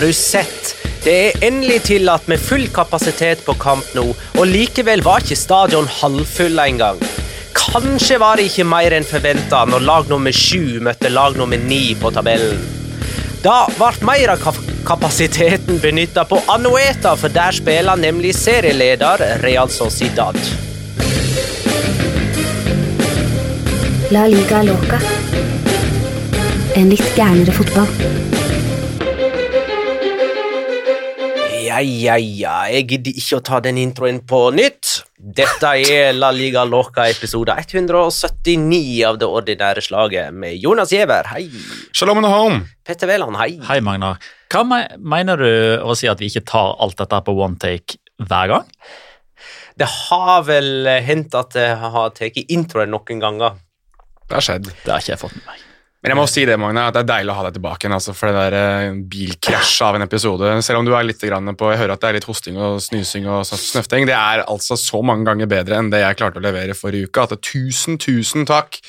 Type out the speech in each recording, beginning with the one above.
Har du sett? Det er endelig tillatt med full kapasitet på kamp nå, og likevel var ikke stadion halvfull engang. Kanskje var det ikke mer enn forventa når lag nummer sju møtte lag nummer ni på tabellen. Da ble mer av kapasiteten benytta på Anueta, for der spiller nemlig serieleder Real Sociedad. La liga loca. En litt gærnere fotball. Ja, ja, ja, jeg gidder ikke å ta den introen på nytt. Dette er La Liga Loca episode 179 av det ordinære slaget med Jonas Giæver, hei. Shalom and home! Petter Wæland, hei. Hei, Magnar. Hva me mener du å si at vi ikke tar alt dette på one take hver gang? Det har vel hendt at jeg har tatt introen noen ganger. Det har skjedd. Det har ikke jeg fått med meg. Men jeg må si det, Magne, at det er deilig å ha deg tilbake igjen. Altså, for det der eh, bilkrasjet av en episode. Selv om du er litt på Jeg hører at det er litt hosting og snysing og sånn snøfting. Det er altså så mange ganger bedre enn det jeg klarte å levere forrige uke. At tusen, tusen takk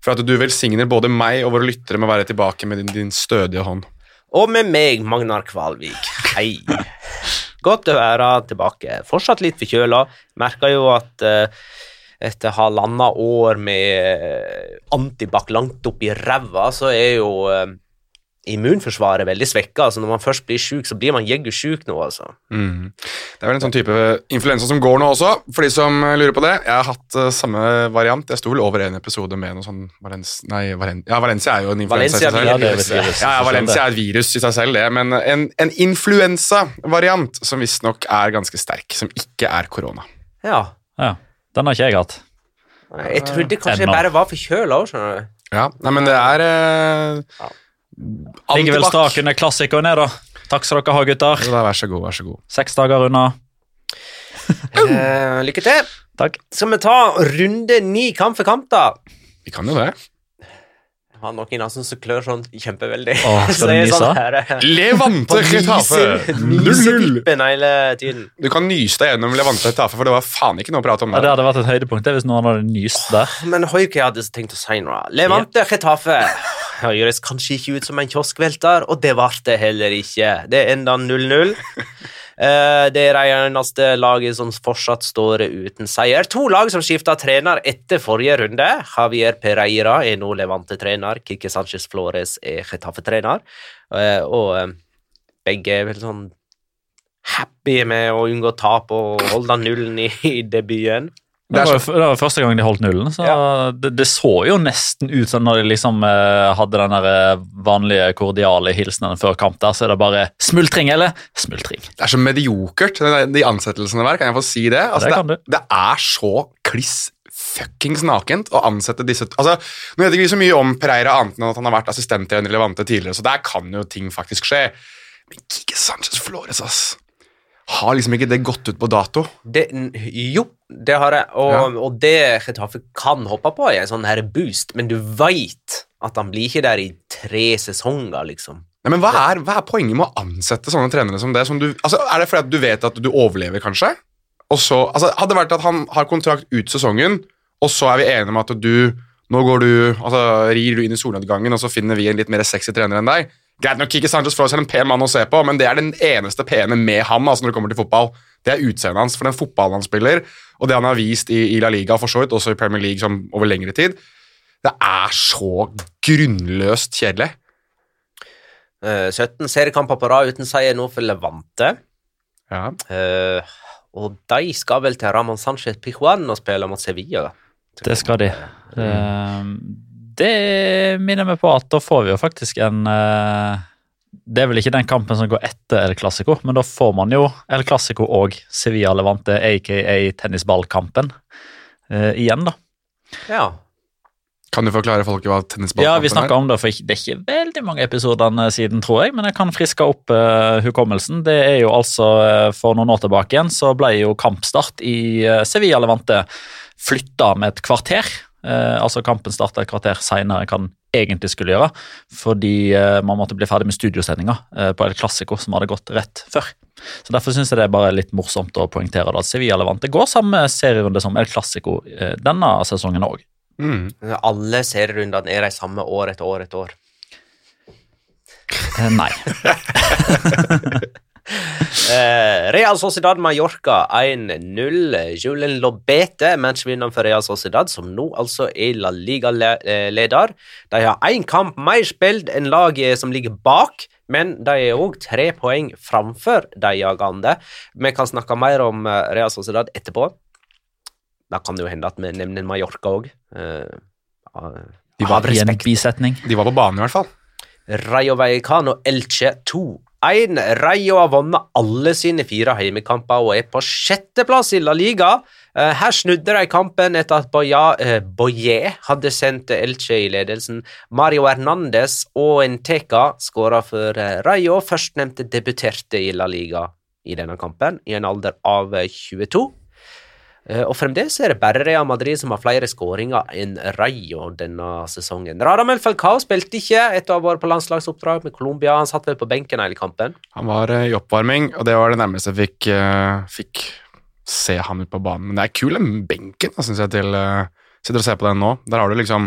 for at du velsigner både meg og våre lyttere med å være tilbake med din, din stødige hånd. Og med meg, Magnar Kvalvik, hei. Godt å være tilbake. Fortsatt litt forkjøla. Merker jo at eh, etter halvannet år med eh, antibac langt opp i ræva, så er jo eh, immunforsvaret veldig svekka. Altså, når man først blir sjuk, så blir man jeggu sjuk nå, altså. Mm. Det er vel en sånn type influensa som går nå også, for de som eh, lurer på det. Jeg har hatt samme variant. Jeg sto vel over en episode med noe sånn Valens, Nei, Valen, ja, Valencia er jo en influensa Valencia i seg selv. Ja, ja, Valencia er et virus i seg selv, det, men en, en influensavariant som visstnok er ganske sterk, som ikke er korona. Ja. Ja, Den har ikke jeg hatt. Nei, Jeg trodde kanskje jeg bare var forkjøla òg, skjønner du. Ja, nei, men det er eh, Ligger vel antibac. strak under klassikeren, er da. Takk skal dere ha, gutter. Da, Vær så god, vær så god. Seks dager unna. Eh, lykke til. Takk. Skal vi ta runde ni kamp for kamp, da? Vi kan jo det. Har noen i nesen som klør sånn kjempeveldig. Åh, skal Så du er nyse? sånn her, eh, Levante Retafe! Getafe! 0-0. Nysetippen hele tiden. Du kan nyse deg gjennom Levante Getafe, for det var faen ikke noe å prate om Ja, det hadde vært et høydepunkt hvis noen hadde nyst der. Men høy hva jeg hadde tenkt å si nå. Levante Getafe høres kanskje ikke ut som en kioskvelter, og det ble det heller ikke. Det enda 0-0. Eh, Det er det eneste laget som fortsatt står uten seier. To lag som skifta trener etter forrige runde. Javier Pereira er nå Levante-trener. Kike Sanchez Flores er Getafe-trener. Eh, Og eh, begge er vel sånn happy med å unngå tap og holde nullen i debuten. Det var, jo- det var første gang de holdt nullen, så det, det så jo nesten ut som når de liksom eh, hadde den der eh, vanlige kordiale hilsenen før kamp der, så er det bare smultring, eller? Smultring. Det er så mediokert, de- ansettelsene der. Kan jeg få si det? Altså, Det kan det, det er så kliss fuckings nakent å ansette disse altså, Nå vet ikke vi så mye om Pereira annet enn at han har vært assistenttrener i Levante tidligere, så der kan jo ting faktisk skje. Men Kike Sanchez Flores, ass. Har liksom ikke det gått ut på dato? Det, jo, det har jeg, og, Ja. og det Getafe kan hoppe på, er en sånn her boost, men du veit at han blir ikke der i tre sesonger, liksom. Nei, men hva er, hva er poenget med å ansette sånne trenere som det? Som du, altså, er det fordi at du vet at du overlever, kanskje? Så, altså, hadde det vært at han har kontrakt ut sesongen, og så er vi enige om at du Nå går du, altså, rir du inn i solnedgangen, og så finner vi en litt mer sexy trener enn deg. Greit nok, ikke Sanchez Flores er en pen mann å se på, men det er den eneste pene med ham altså, når det kommer til fotball. Det er utseendet hans, for den fotballen han spiller, og det han har vist i, i La Liga, for så vidt, også i Premier League som over lengre tid, det er så grunnløst kjedelig. Eh, 17 seriekamper på rad uten seier nå for Levante. Ja. Uh, og de skal vel til Ramón Sánchez Pijuan og spille mot Sevilla. Det skal de. Eh, Det minner meg på at da får vi jo faktisk en eh, Det er vel ikke den kampen som går etter El Clásico, men da får man jo El Clásico og Sevilla Levante, aka tennisballkampen, uh, igjen, da. Ja. Kan du forklare folket hva tennisballkampen er? Ja, vi snakka om det for det er ikke veldig mange episodene siden, tror jeg, men jeg kan friske opp uh, hukommelsen. Det er jo altså uh, For noen år tilbake igjen så ble jo kampstart i Sevilla Levante flytta med et kvarter. Eh, altså Kampen starta et kvarter seinere enn hva den egentlig skulle gjøre, fordi eh, man måtte bli ferdig med studiosendinga eh, på El Clásico, som hadde gått rett før. Så Derfor syns jeg det er bare litt morsomt å poengtere at Sevilla Levante går samme serierunde som El Clásico eh, denne sesongen òg. Mm. Alle serierundene er de samme år etter år etter år. Eh, nei. Eh, Real Sociedad Mallorca 1-0. Julen Lobete, matchvinneren for Real Sociedad, som nå altså er La Liga-leder. De har én kamp mer spilt enn laget som ligger bak, men de er òg tre poeng framfor de jagende. Vi kan snakke mer om eh, Real Sociedad etterpå. Da kan det jo hende at vi nevner Mallorca òg. De var i en bisetning. De var på banen, i hvert fall. Rayo Vallecano Elche 2-1. Rayo har vunnet alle sine fire heimekamper og er på sjetteplass i La Liga. Eh, Her snudde de kampen etter at Boya, eh, Boye hadde sendt Elche i ledelsen. Mario Hernandez og Enteka skåra for eh, Rayo. Førstnevnte debuterte i La Liga i denne kampen, i en alder av eh, 22. Eh, Og fremdeles er det bare Real Madrid som har flere skåringer enn Rayo denne sesongen. Radamel Falcao spilte ikke etter å ha vært på landslagsoppdrag med Colombia. Han satt vel på benken hele kampen. Han var eh, i oppvarming, og det var det nærmeste jeg fikk, eh, fikk se han ut på banen. Men det er kul den benken, syns jeg, til Sitter og ser på den nå. Der har du liksom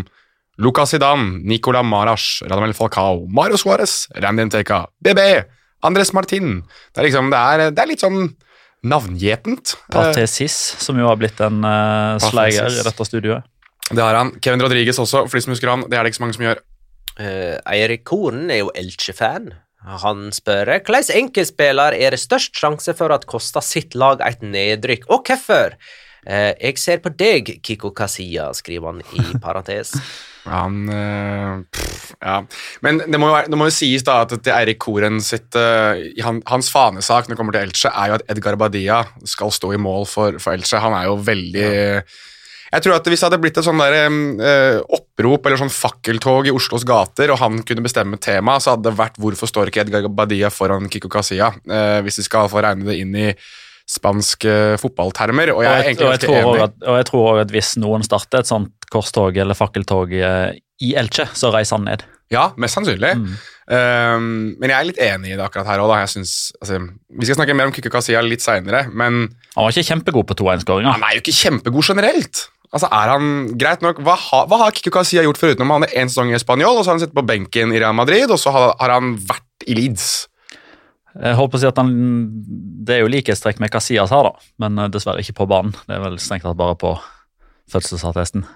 Lucas Zidane, Nicola Marash, Radamel Falcao, Mario Suárez, Randy Nteka, BB, Andres Martin. Det er liksom, det er, det er litt sånn navngjetent. Patesis, som jo har blitt en uh, sleier i dette studioet. Det har han. Kevin Rodriguez også, for de som husker han. Det er det ikke så mange som gjør. Uh, Eirik Kornen er jo Elche-fan. Han spør hvordan enkeltspiller er det størst sjanse for at koster sitt lag et nedrykk, og hvorfor? Uh, jeg ser på deg, Kiko Kasia, skriver han i parentes. Han øh, pff, Ja. Men det må, jo være, det må jo sies da at til Eirik Koren sitt øh, han, Hans fanesak når det kommer til Elche, er jo at Edgar Badia skal stå i mål for, for Elche. Han er jo veldig Jeg tror at Hvis det hadde blitt et sånn der, øh, opprop eller sånn fakkeltog i Oslos gater, og han kunne bestemme tema, så hadde det vært 'Hvorfor står ikke Edgar Badia foran Kikko Kasia?' Eh, hvis vi skal få regne det inn i spanske fotballtermer. Og jeg og, jeg, og, jeg at, og jeg tror også at hvis noen starter et sånt korstog eller fakkeltog eh, i Elche, så reiser han ned. Ja, mest sannsynlig. Mm. Um, men jeg er litt enig i det akkurat her òg. Altså, vi skal snakke mer om Kiko Kasia litt seinere, men Han var ikke kjempegod på 2-1-skåringa. han er jo ikke kjempegod generelt. Altså, er han, greit nok, Hva, ha, hva har Kiko Kasia gjort foruten om han er én sesong i Spanjol, og så har han sittet på benken i Real Madrid, og så har, har han vært i Leeds? Jeg håper å si at han, Det er jo likhetstrekk med Casillas her, da, men eh, dessverre ikke på banen. Det er vel strengt tatt bare på fødselsattesten.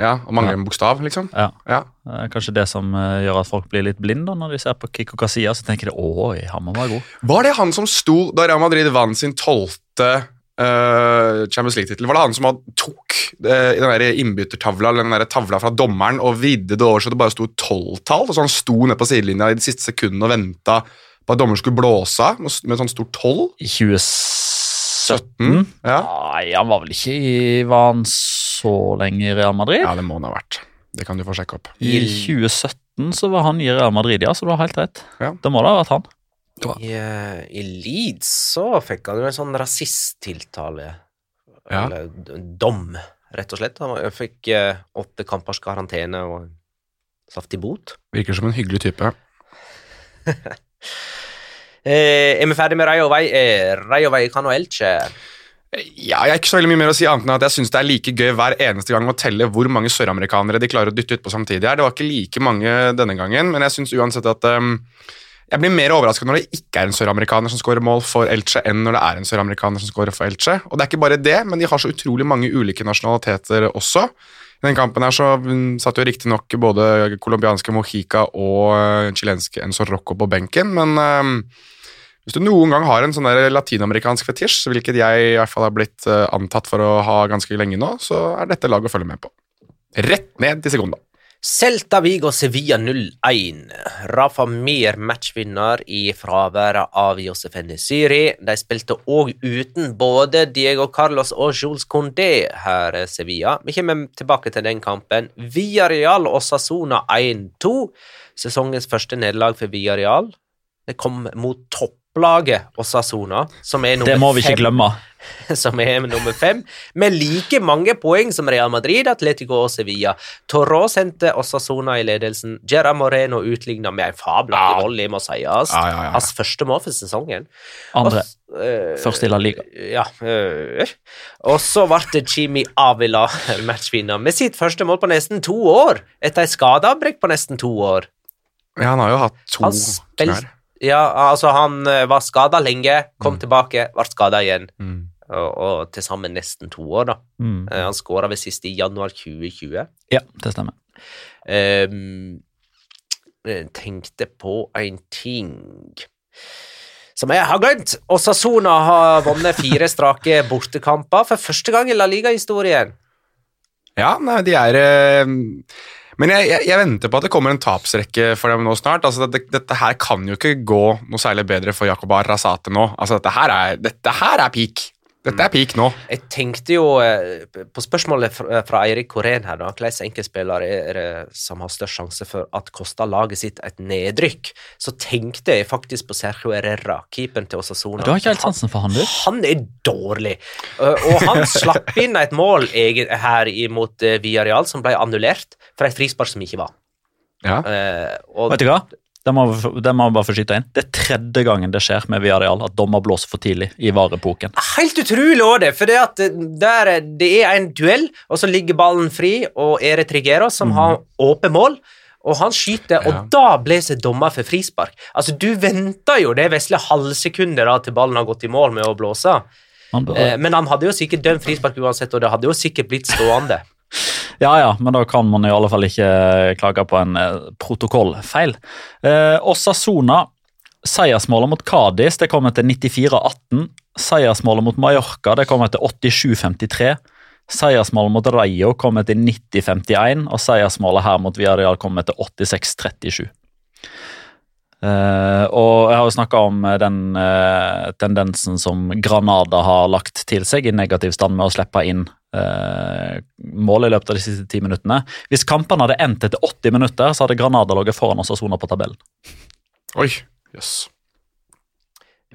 Ja, Og mangler en bokstav, liksom. Ja. Ja. Er kanskje det som eh, gjør at folk blir litt blinde når de ser på Kiko Casillas. Så tenker de oi, han må være god. Var det han som sto da Real Madrid vant sin tolvte eh, Champions League-tittel? Var det han som tok uh, den der innbyttertavla eller den der tavla fra dommeren og vridde det over så det bare sto tolvtall? Og så han sto ned på sidelinja i de siste sekundene og venta på at dommeren skulle blåse av med med sånn stort tolv? I 2017 Ja. Nei, han var vel ikke i Var han så lenge i Real Madrid? ja, det må han ha vært. Det kan du få sjekke opp. I 2017 så var han i Real Madrid, ja, så du har helt rett. Ja. Det må da ha vært han. I, eh, I Leeds så fikk han jo en sånn rasisttiltale. Ja. Eller dom, rett og slett. Han fikk eh, åtte kampers karantene og saftig bot. Virker som en hyggelig type. Eh, er vi ferdig med Rayovei? Eh, Rayo Vallecano Elche. Ja, jeg har ikke så veldig mye mer å si annet enn at jeg syns det er like gøy hver eneste gang å telle hvor mange søramerikanere de klarer å dytte utpå samtidig. her. Det var ikke like mange denne gangen, men jeg syns uansett at um, Jeg blir mer overrasket når det ikke er en søramerikaner som skårer mål for Elche, enn når det er en søramerikaner som skårer for Elche. Og det er ikke bare det, men de har så utrolig mange ulike nasjonaliteter også. I den kampen her så satt jo riktignok både colombianske Mojica og uh, chilenske Enzo Rocco på benken, men um, hvis du noen gang har en sånn der latinamerikansk fetisj, hvilket jeg i hvert fall har blitt eh, antatt for å ha ganske lenge nå, så er dette laget å følge med på. Rett ned til Segunda. Celta Vigo Sevilla 0-1. Rafa Mir matchvinner i fraværet av Josef Nesiri. De spilte òg uten både Diego Carlos og Jules Condé her i Sevilla. Vi kommer tilbake til den kampen. Villarreal og Sassona 1-2. Sesongens første nederlag for Villarreal. Det kom mot topplaget Osasona, som er nummer Det må vi ikke glemme. som er nummer fem, med like mange poeng som Real Madrid, Atletico og Sevilla. Torros henter Osasona i ledelsen. Gerra Moreno utligna med en fabelaktig volley, må sies. Ja, ja, ja. Hans første mål for sesongen. Andre. Og, eh, Først i La Liga. Ja. eh, og så ble Jimmy Avila matchvinner med sitt første mål på nesten to år, etter et skadeavbrekk på nesten to år. Ja, han har jo hatt to knær. Ja, altså, han eh, var skada lenge, kom tilbake, ble skada igjen. Mm. Og, og til sammen nesten to år, da. Mm. Eh, Han skåra ved siste i januar 2020. Ja, det stemmer. Um, tenkte på en ting som jeg har glemt. Osasona har vunnet fire strake bortekamper for første gang i La Liga-historien. Ja, nei, de er eh, Men jeg, jeg, jeg venter på at det kommer en tapsrekke for dem nå snart. Altså, det, dette her kan jo ikke gå noe særlig bedre for Jakob Arrazate nå. Altså, dette her er, dette her er peak. Dette er peak nå. Jeg tenkte jo eh, på spørsmålet fra, fra Eirik Korén her, da. Hvilken enkeltspiller er det som har størst sjanse for at koster laget sitt et nedrykk? Så tenkte jeg faktisk på Sergio Herrera, keeperen til Osasona. Du har ikke helt sansen for han, du? Han er dårlig, Uh, og han slapp inn et mål her imot Villarreal som ble annullert for et frispark som ikke var. Ja. Og Vet du hva? Det må, det må bare få skyte inn. Det er tredje gangen det skjer med Viareal at dommer blåser for tidlig i varepoken. Helt utrolig òg, det. For det, at der, det er en duell, og så ligger ballen fri, og Ere Trigero, som har åpent mål, og han skyter, Ja. og da blåser dommer for frispark. Altså, du venter jo det vesle halvsekundet da til ballen har gått i mål med å blåse. Han Eh, men han hadde jo sikkert dømt frispark uansett, og det hadde jo sikkert blitt stående. Ja, ja, men da kan man i alle fall ikke klage på en eh, protokollfeil. Eh, Osasona, seiersmålet mot Cádiz det kommer til 94-18. Seiersmålet mot Mallorca det kommer til 87-53. Seiersmålet mot Rayo kommer til 90-51, og seiersmålet her mot Villarreal kommer til 86-37. Uh, og jeg har jo snakka om eh, den uh, tendensen som Granada har lagt til seg i negativ stand med å slippe inn eh, mål i løpet av de siste ti minuttene. Hvis kampene hadde endt etter 80 minutter, så hadde Granada ligget foran oss og sona på tabellen. Oi, jøss.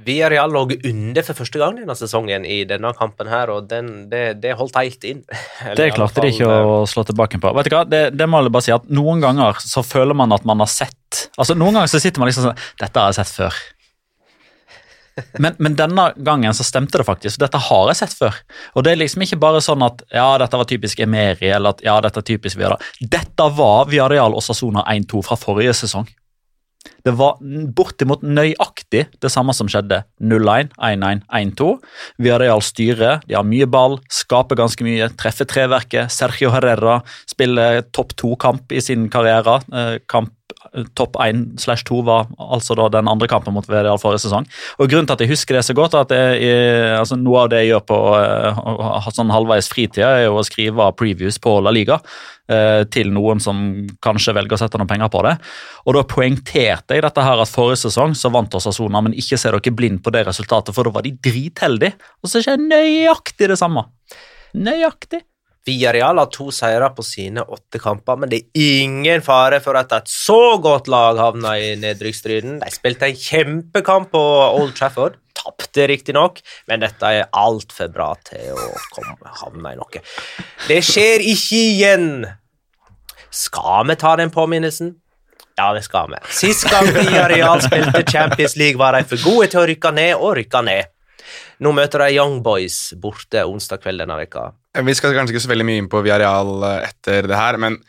Villarreal lå under for første gang denne sesongen i denne kampen her, og den, det, det holdt helt inn. Eller Det i alle klarte de ikke eh, å slå tilbake på. Vet du hva, det, det må jeg bare si at Noen ganger så føler man at man har sett Altså Noen ganger så sitter man liksom sånn Dette har jeg sett før. Men, men denne gangen så stemte det faktisk. Dette har jeg sett før. Og det er liksom ikke bare sånn at ja, dette var typisk Emeri, eller at ja, dette er typisk Viadal. Dette var Villarreal og Sasona 1-2 fra forrige sesong. Det var bortimot nøyaktig det samme som skjedde. 0-1, 1-1, 1-2. Villarreal styrer, de har mye ball, skaper ganske mye, treffer treverket. Sergio Herrera spiller topp to-kamp i sin karriere. Eh, kamp topp 1 slash 2 var altså da den andre kampen mot Vedal forrige sesong. Og Grunnen til at jeg husker det så godt, er at er, altså noe av det jeg gjør på uh, sånn halvveis fritid, er jo å skrive previews på La Liga uh, til noen som kanskje velger å sette noen penger på det. Og Da poengterte jeg dette her at forrige sesong så vant Osasona, men ikke se dere blind på det resultatet, for da var de dritheldige. Og så skjer nøyaktig det samme. Nøyaktig. Villarreal har to seire på sine åtte kamper, men det er ingen fare for at et så godt lag havner i nedrykksstriden. De spilte en kjempekamp på Old Trafford. Tapte riktignok, men dette er altfor bra til å komme, havne i noe. Det skjer ikke igjen! Skal vi ta den påminnelsen? Ja, det skal vi. Sist gang Villarreal spilte Champions League, var de for gode til å rykke ned, og rykke ned. Nå møter de Young Boys borte onsdag kveld denne veka. Vi skal kanskje ikke så veldig mye inn på Viareal eh, etter det her, men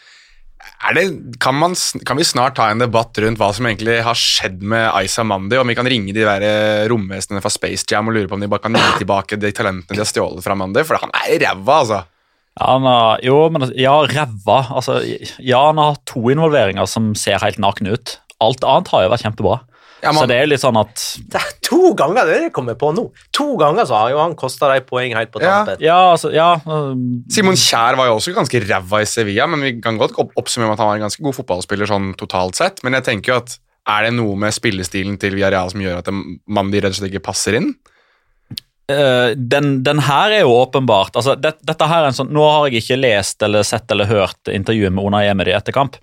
det, kan, man, kan, vi snart ta en debatt rundt hva som egentlig har skjedd med Aisa Mandi? Om vi kan ringe de der eh, romvesenene fra Space Jam og lure på om de bare kan gi tilbake de talentene de har stjålet fra Mandi? For han er ræva, altså. Ja, han har, jo, men ja, ræva. Altså, ja, han har to involveringer som ser helt nakne ut. Alt annet har jo vært kjempebra. Ja, man, så det er litt sånn at Det er to ganger det jeg kommer på nå. To ganger så har jo han kosta deg poeng helt på tampen. Ja, altså, ja, um, Simon Kjær var jo også ganske ræva i Sevilla, men vi kan godt oppsummere med at han var en ganske god fotballspiller sånn totalt sett. Men jeg tenker jo at er det noe med spillestilen til Villarreal som gjør at Mandi rett og slett ikke passer inn? Uh, den, den, her er jo åpenbart altså, det, dette her er en sånn, Nå har jeg ikke lest eller sett eller hørt intervjuet med Unai Emery etter kamp.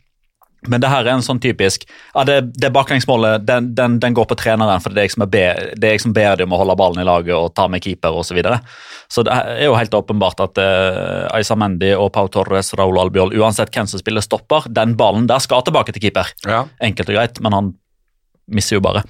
Men det her er en sånn typisk ja, Det, det baklengsmålet den, den, den, går på treneren, for det er jeg som, ber, det er jeg som ber dem om å holde ballen i laget og ta med keeper osv. Så, videre. så det er jo helt åpenbart at uh, Aisa Mendy og Pau Torres, Raúl Albiol, uansett hvem som spiller stopper, den ballen der skal tilbake til keeper. Ja. Enkelt og greit, men han misser jo bare.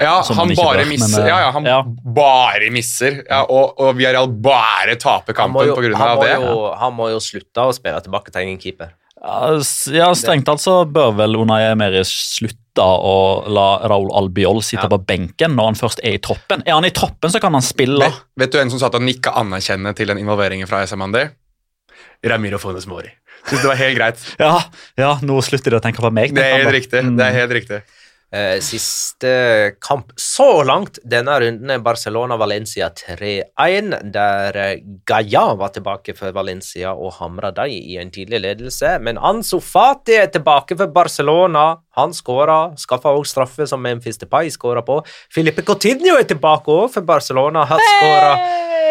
Ja, han bare bør, misser. Men, uh, ja, ja, han ja. bare misser. Ja, og, og Villarreal bare taper kampen pga. det. Jo, han må jo slutte å spille tilbake til egen keeper. Ja, Strengt tatt så bør vel Unai Emery slutte å la Raúl Albiol sitte ja. på benken når han først er i troppen. Er han i troppen, så kan han spille. Vet, vet du en som satt og nikka anerkjennende til den involveringen fra SM Ander? Ramiro Fones Mori. Syns det var helt greit. ja, ja, nå slutter de å tenke på meg. Det er helt riktig. Det er helt riktig. Eh, siste kamp så langt denne runden er Barcelona-Valencia 3-1, der eh, Gaia var tilbake for Valencia og hamra dem i en tidlig ledelse. Men Ansu Fati er tilbake for Barcelona. Han skåra, skaffa også straffe som Memphis Depay skåra på. Filipe Coutinho er tilbake òg for Barcelona. Han skåra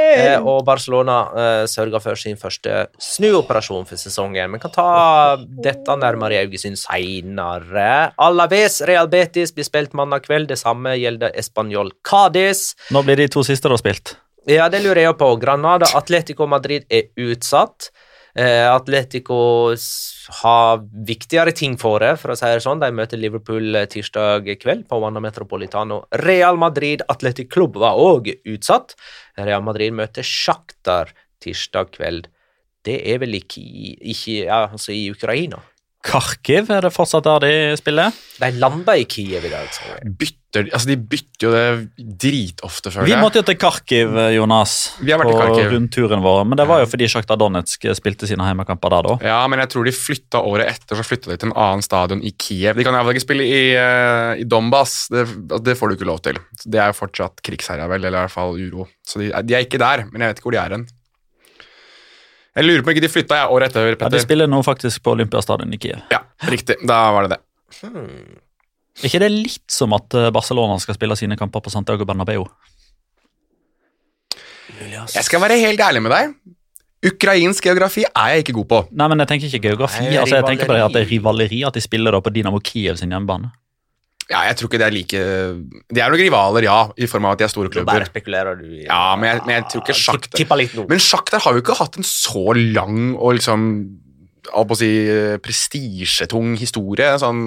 Eh, og Barcelona eh, sørga for sin første snuoperasjon for sesongen. Vi kan ta dette nærmere i Augesund seinere. Alaves Real Betis blir spilt mandag kveld. Det samme gjelder Español Cádiz. Nå blir de to siste da spilt? Ja, det lurer jeg på. Granada Atletico Madrid er utsatt. Eh, Atletico har viktigere ting for det, for å si det sånn. De møter Liverpool tirsdag kveld på Wanda Metropolitano. Real Madrid Atletic Club var òg utsatt. Real Madrid møter Sjaktar tirsdag kveld. Det er vel ikke, ikke ja, altså i Ukraina? Kharkiv, er det fortsatt der de spiller? De landa i Kiev i dag. Bytter, altså de bytter jo det dritofte før Vi måtte jo til Kharkiv, Jonas, Vi har vært på Kharkiv. rundturen vår. Men det var jo fordi Sjakta Donetsk spilte sine hjemmekamper der da. Ja, men jeg tror de flytta året etter så flytta de til en annen stadion i Kiev. De kan iallfall ikke spille i, uh, i Donbas, det, det, får du ikke lov til. Det er jo fortsatt krigsherja, vel, eller i hvert fall uro. Så de, de er ikke der, men jeg vet ikke hvor de er hen. Jeg lurer på om ikke de flytta jeg, året etter. Petter. Ja, De spiller nå faktisk på Olympiastadion i Kiev. Ja, riktig. Da var det det. Hmm. Er ikke det litt som at eh, Barcelona skal spille sine kamper på Santiago Bernabeu? Jeg skal være helt ærlig med deg. Ukrainsk geografi er jeg ikke god på. Nei, men Jeg tenker ikke geografi. Nei, altså, jeg tenker på det at det er rivaleri at de spiller da på Dinamo Kiev sin hjemmebane. Ja, jeg tror ikke det er like De er nok rivaler, ja, i form av at de er store klubber. Bare spekulerer du i Ja, men jeg, men jeg tror ikke Sjaktar Men Sjaktar har jo ikke hatt en så lang og liksom å si, prestisjetung historie. Sånn,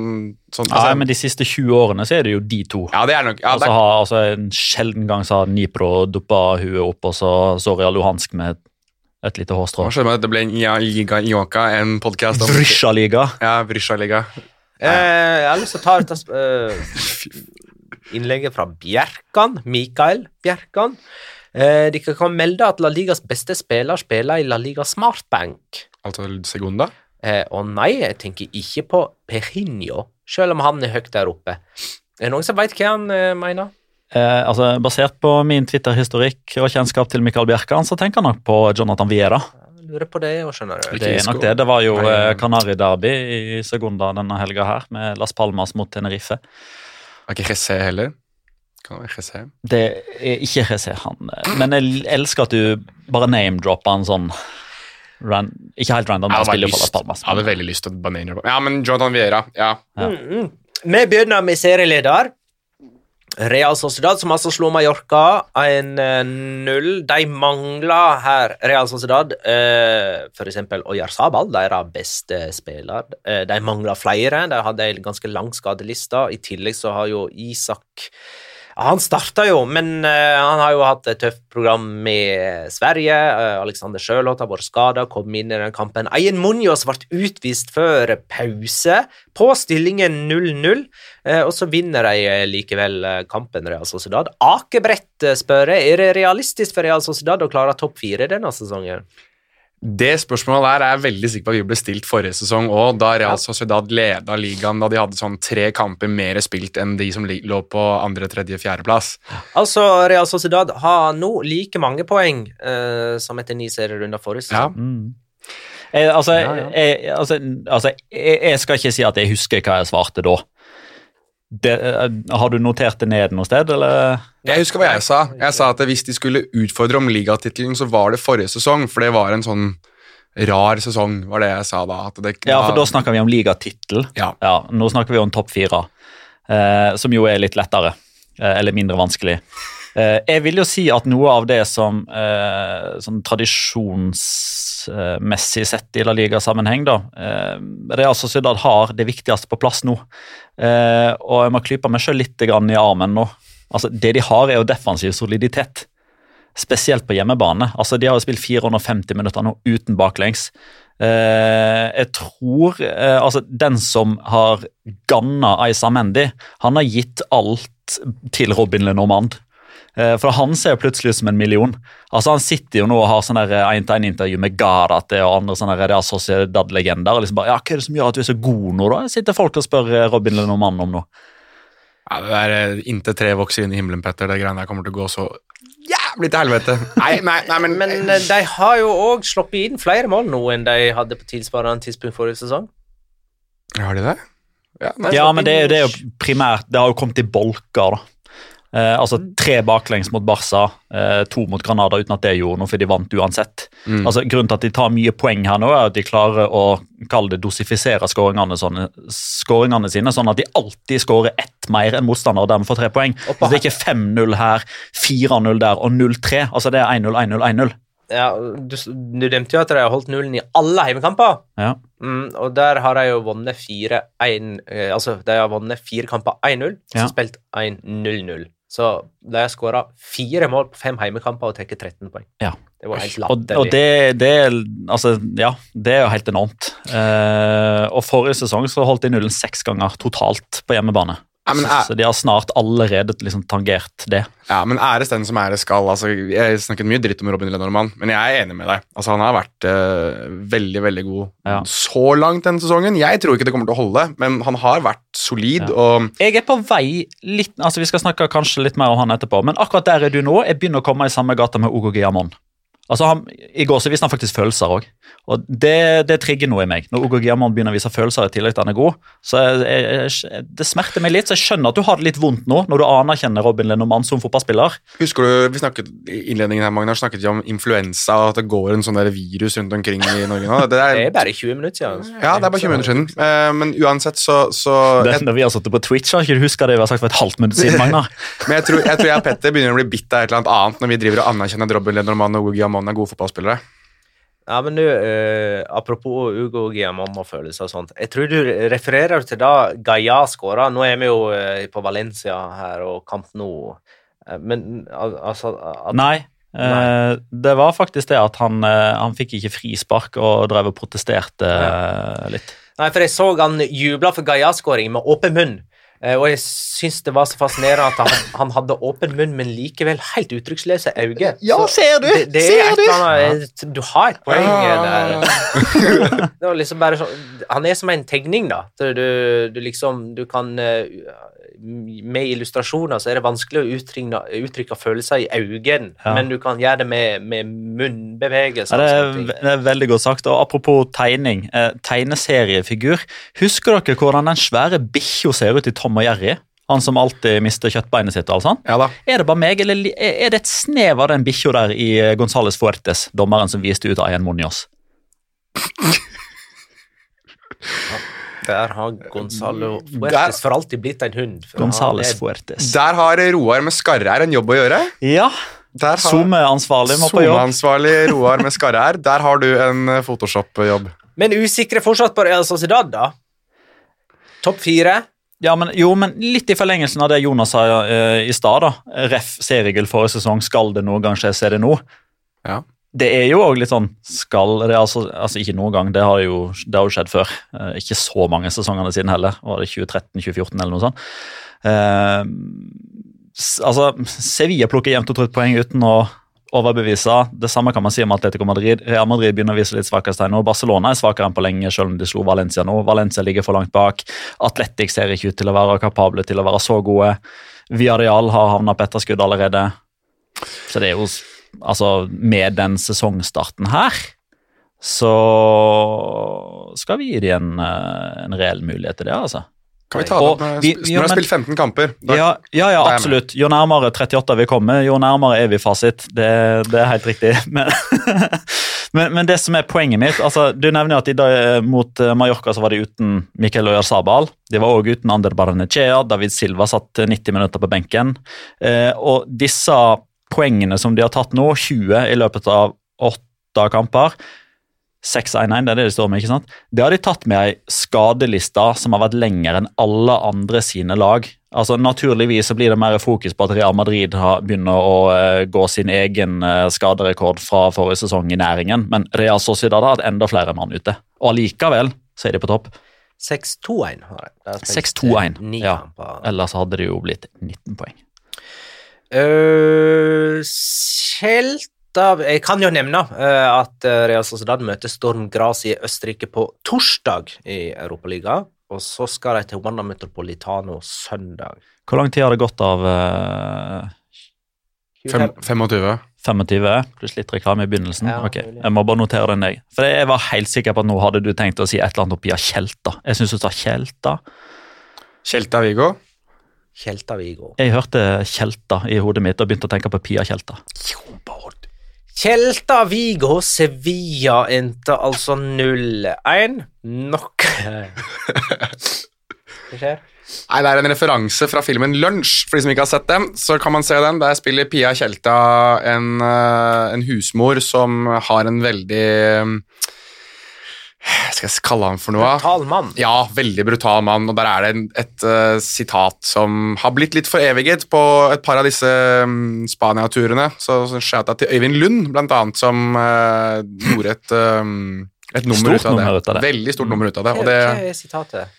sånn, altså, ja, men de siste 20 årene så er det jo de to. Ja, det er nok ja, altså, er... Har, altså, En sjelden gang så har Nipro duppa huet opp, og så Soria Luhansk med et lite hårstrå. Hva skjønner at det ble Liga Ioka, en podkast om Vrysja-liga. Ja, Vrysja-liga. Eh, jeg har lyst til å ta dette eh, innlegget fra Bjerkan, Mikael Bjerkan. Eh, dere kan melde at La Ligas beste spiller spiller i La Liga Smartbank. Altså Segunda? Eh, og nei, jeg tenker ikke på Perinho, selv om han er høyt der oppe. Er det noen som veit hva han eh, mener? Eh, altså, basert på min Twitter-historikk og kjennskap til Mikael Bjerkan, så tenker han nok på Jonathan Viera. Lurer på det, òg, skjønner du. Det er nok det. Det var jo eh, Canari Derby i Segunda denne helga her, med Las Palmas mot Tenerife. Er ikke Jesse heller? Kan det være? Det er ikke Jesse, han. eh, Men jeg elsker at du bare name-dropper en sånn ran, Ikke helt random, han spiller jo for Las Palmas. jeg hadde veldig lyst til å Ja, men Jonathan Viera. Ja. Mm. Vi begynner med serieleder. Real Sociedad, som altså slo Mallorca 1-0. De mangler her, Real Sociedad, eh, f.eks. Oyarzabal, deres beste spiller. Eh, de mangler flere. De hadde en ganske lang skadeliste. I tillegg så har jo Isak Han starta jo, men eh, han har jo hatt et tøft program med Sverige. Uh, Alexander Sjølholt har vært skada, kom inn i den kampen. Ayen Munoz ble utvist før pause, på stillingen 0-0. Eh, og så vinner de eh, likevel eh, kampen, Real Sociedad. Akebrett eh, spør jeg, er det realistisk for Real Sociedad å klare topp fire denne sesongen? Det spørsmålet der er jeg veldig sikker på at vi ble stilt forrige sesong òg, da Real Sociedad leda ligaen da de hadde sånn tre kamper mer spilt enn de som lå på andre, tredje, fjerdeplass. Altså, Real Sociedad har nå like mange poeng uh, som etter ni serierunder forrige Ja. Mm. Jeg, altså, Ja, ja. Jeg, altså, altså jeg, jeg skal ikke si at jeg husker hva jeg svarte da. Det, eh, har du notert det ned noe sted, eller? Jeg husker hva jeg sa. Jeg sa at hvis de skulle utfordre om ligatittelen, så var det forrige sesong, for det var en sånn rar sesong, var det jeg sa da. Det, Ja, for da snakker vi om ligatittel. Ja. nå snakker vi om topp fire, eh, som jo er litt lettere, eh, eller mindre vanskelig. Eh, jeg vil jo si at noe av det som eh, sånn tradisjonsmessig sett i La Liga-sammenheng, da eh, Real Sociedad har det viktigste på plass nå. Og jeg må klype meg sjøl litt i armen nå. Altså, det de har, er jo defensiv soliditet. Spesielt på hjemmebane. Altså, De har jo spilt 450 minutter nå uten baklengs. Eh, jeg tror eh, altså Den som har ganna Aisa Mendy, han har gitt alt til Robin Lenormand. Eh, for han ser plutselig ut som en million. Altså Han sitter jo nå og har sånn én-til-én-intervju med Garate og andre sånne Real Sociedad-legender. og liksom bare, ja, Hva er det som gjør at du er så god nå, da? Sitter folk og spør eh, Robin Lenormand om noe. Ja, det er eh, inntil tre vokser inn i himmelen, Petter, det greiene der kommer til å gå så jævlig til helvete. Nei, nei, nei, men, Men eh, de har jo òg sluppet inn flere mål nå enn de hadde på tilsvarende tidspunkt forrige sesong. Har de det? Ja, nei. Ja, men det, er det er jo primært Det har jo kommet i bolker, da. Eh, altså tre baklengs mot Barca, eh, to mot Granada uten at det gjorde noe, for de vant uansett. Mm. Altså Grunnen til at de tar mye poeng her nå, er at de klarer å kalle det dosifisere skåringene, sånne, skåringene sine, sånn at de alltid skårer ett mer enn motstander og dermed får tre poeng. Oppa, altså, Så det er ikke 5-0 her, 4-0 der og 0-3. Altså Det er 1-0, 1-0, 1-0. Ja, du, du nevnte jo at de har holdt nullen i alle heimekamper. Ja. Mm, og der har de jo vunnet fire 1 eh, Altså, de har vunnet fire kamper 1-0, og så Ja. spilt 1-0-0. Så de har skåra fire mål på fem heimekamper og tatt 13 poeng. Ja. Det var helt Og, latterlig. og det, det, er- altså, ja, det er jo helt enormt. Eh, og Forrige sesong så holdt de nullen seks ganger totalt på hjemmebane. Ja, men så, så de har snart allerede liksom tangert det. Ja, men æres den som æres skal. Altså, jeg snakket mye dritt om Robin Lenormand, men jeg er enig med deg. Altså, han har vært uh, veldig, veldig god Ja. så langt denne sesongen. Jeg tror ikke det kommer til å holde, men han har vært solid. Ja. og Jeg er på vei litt altså Vi skal snakke kanskje litt mer om han etterpå, men akkurat der er du nå. Jeg begynner å komme i samme gata med Ogo Giamon. Altså han, I går så viste han faktisk følelser òg, og det, det trigger noe i meg. Når Ogo Giamon begynner å vise følelser i tillegg til at han er god, så jeg, jeg, det smerter meg litt. Så jeg skjønner at du har det litt vondt nå, når du anerkjenner Robin Lenormand som fotballspiller. Husker du, vi snakket i innledningen her, Magnar, snakket vi om influensa, og at det går en sånn der virus rundt omkring i Norge nå. Det Det er, er bare 20 minutter siden. ja, det er bare 20 minutter siden. Eh, men uansett så, så Det, jeg, når vi har sittet på Twitch, har ikke du huska det vi har sagt for et halvt minutt siden, Magnar? Men jeg tror, jeg tror jeg og Petter begynner å bli bitt av et eller annet annet når vi driver og anerkjenner Robin Lenormand og Ugi Amon er gode fotballspillere. Ja, men du, eh, apropos Ugo Giamon og sånt. Jeg tror du refererer til da Gaia skåra. Nå er vi jo eh, på Valencia her og Camp Nou. Eh, Men al altså at, Nei. Nei. det var faktisk det at han, eh, han fikk ikke frispark og drev og protesterte ja. litt. Nei, for jeg så han jubla for Gaia-skåring med åpen munn. Eh, og jeg syns det var så fascinerende at han, han hadde åpen munn, men likevel helt uttrykksløse øyne. Ja, ser du! Det, det er Ser du! annet Du har et poeng Ja. der. Det var liksom bare sånn Han er som en tegning, da. Du, du, du liksom Du kan eh, Med illustrasjoner så er det vanskelig å uttrykke, uttrykke følelser i øynene, Ja. men du kan gjøre det med, med munnbevegelser. Ja, det, er, det er veldig godt sagt. Og apropos tegning. Eh, tegneseriefigur. Husker dere hvordan den svære bikkja ser ut i Tom og Jerry? Han som alltid mister kjøttbeinet sitt. Altså. Ja da. Er det bare meg, eller er det et snev av den bikkja der i eh, Gonzales Fuertes, dommeren som viste ut Ayen Munoz? Der har Gonzalo Der- Fuertes for alltid blitt en hund. Gonzales er- Fuertes. Der har Roar med Skarre-R en jobb å gjøre. Ja, SoMe-ansvarlig må på jobb. SoMe-ansvarlig Roar med Skarre-R. Der har du en eh, Photoshop-jobb. Men usikre fortsatt på Real Sociedad, da? Topp fire? Ja, men, jo, men litt i forlengelsen av det Jonas sa uh, i stad. Ref. seriegull forrige sesong. Skal det noen gang skje, så er det nå. Ja. Det er jo òg litt sånn Skal det altså, altså Ikke noen gang, det har jo, det har jo skjedd før. Eh, ikke så mange sesongene siden heller. Var det 2013-2014 eller noe sånt? Eh, altså, Sevilla plukker jevnt og trutt poeng uten å overbevise. Det samme kan man si om Atletico Madrid. Real Madrid begynner å vise litt svakhetstegn nå. Barcelona er svakere enn på lenge, selv om de slo Valencia nå. Valencia ligger for langt bak. Atletic ser ikke ut til å være kapable til å være så gode. Villarreal har havna på etterskudd allerede. Så det er jo Altså, med den sesongstarten her, så skal vi gi dem en, eh, en reell mulighet til det, altså. Kan vi ta det opp når vi- når du har spilt 15 kamper? Da, Ja, ja, ja med. absolutt. Jo nærmere 38 vi kommer, jo nærmere er vi fasit. Det, det er helt riktig. Men, men, men det som er poenget mitt altså, Du nevner at i dag, mot eh, Mallorca så var de uten Miquel Oyarzabal. De var også uten Ander Barnechea. David Silva satt 90 minutter på benken. Eh, og disse poengene som de har tatt nå, 20 i løpet av åtte kamper 6-1-1, det er det de står med, ikke sant? Det har de tatt med ei skadeliste som har vært lengre enn alle andre sine lag. Altså Naturligvis så blir det mer fokus på at Real Madrid har begynner å uh, gå sin egen uh, skaderekord fra forrige sesong i næringen, men Real Sociedad har hatt enda flere mann ute. Og allikevel så er de på topp. 6-2-1 har spilt, 6-2-1. eh, Ja. Ellers hadde det jo blitt 19 poeng. Uh, Celta Jeg kan jo nevne uh, at eh, Real Sociedad møter Storm Graz i Østerrike på torsdag i Europaligaen. Og så skal de til Wanda Metropolitano søndag. Hvor lang tid har det gått av eh, fem, 25. 25 pluss litt reklame i begynnelsen? Ja, ok. Jeg må bare notere den jeg. For jeg var helt sikker på at nå hadde du tenkt å si et eller annet oppi av Tjelta. Jeg syns du sa Tjelta. Kjelta Vigo. Kjelta Vigo. Jeg hørte Kjelta i hodet mitt og begynte å tenke på Pia Kjelta. Kjelta Vigo Sevilla endte altså 0-1. Nok Hva skjer? Nei, Det er en referanse fra filmen Lunsj. For de som ikke har sett den, så kan man se den. Der spiller Pia Tjelta en, eh, en husmor som har en veldig skal jeg kalle han for noe? Brutal mann. Ja, veldig brutal mann. Og der er det en, et uh, sitat som har blitt litt foreviget på et par av disse um, Spania-turene. Så, så shout-out til Øyvind Lund, blant annet, som uh, gjorde et, um, et nummer, Stort ut av, nummer ut av det. Veldig stort nummer ut av det. Og Hva det hva er sitatet?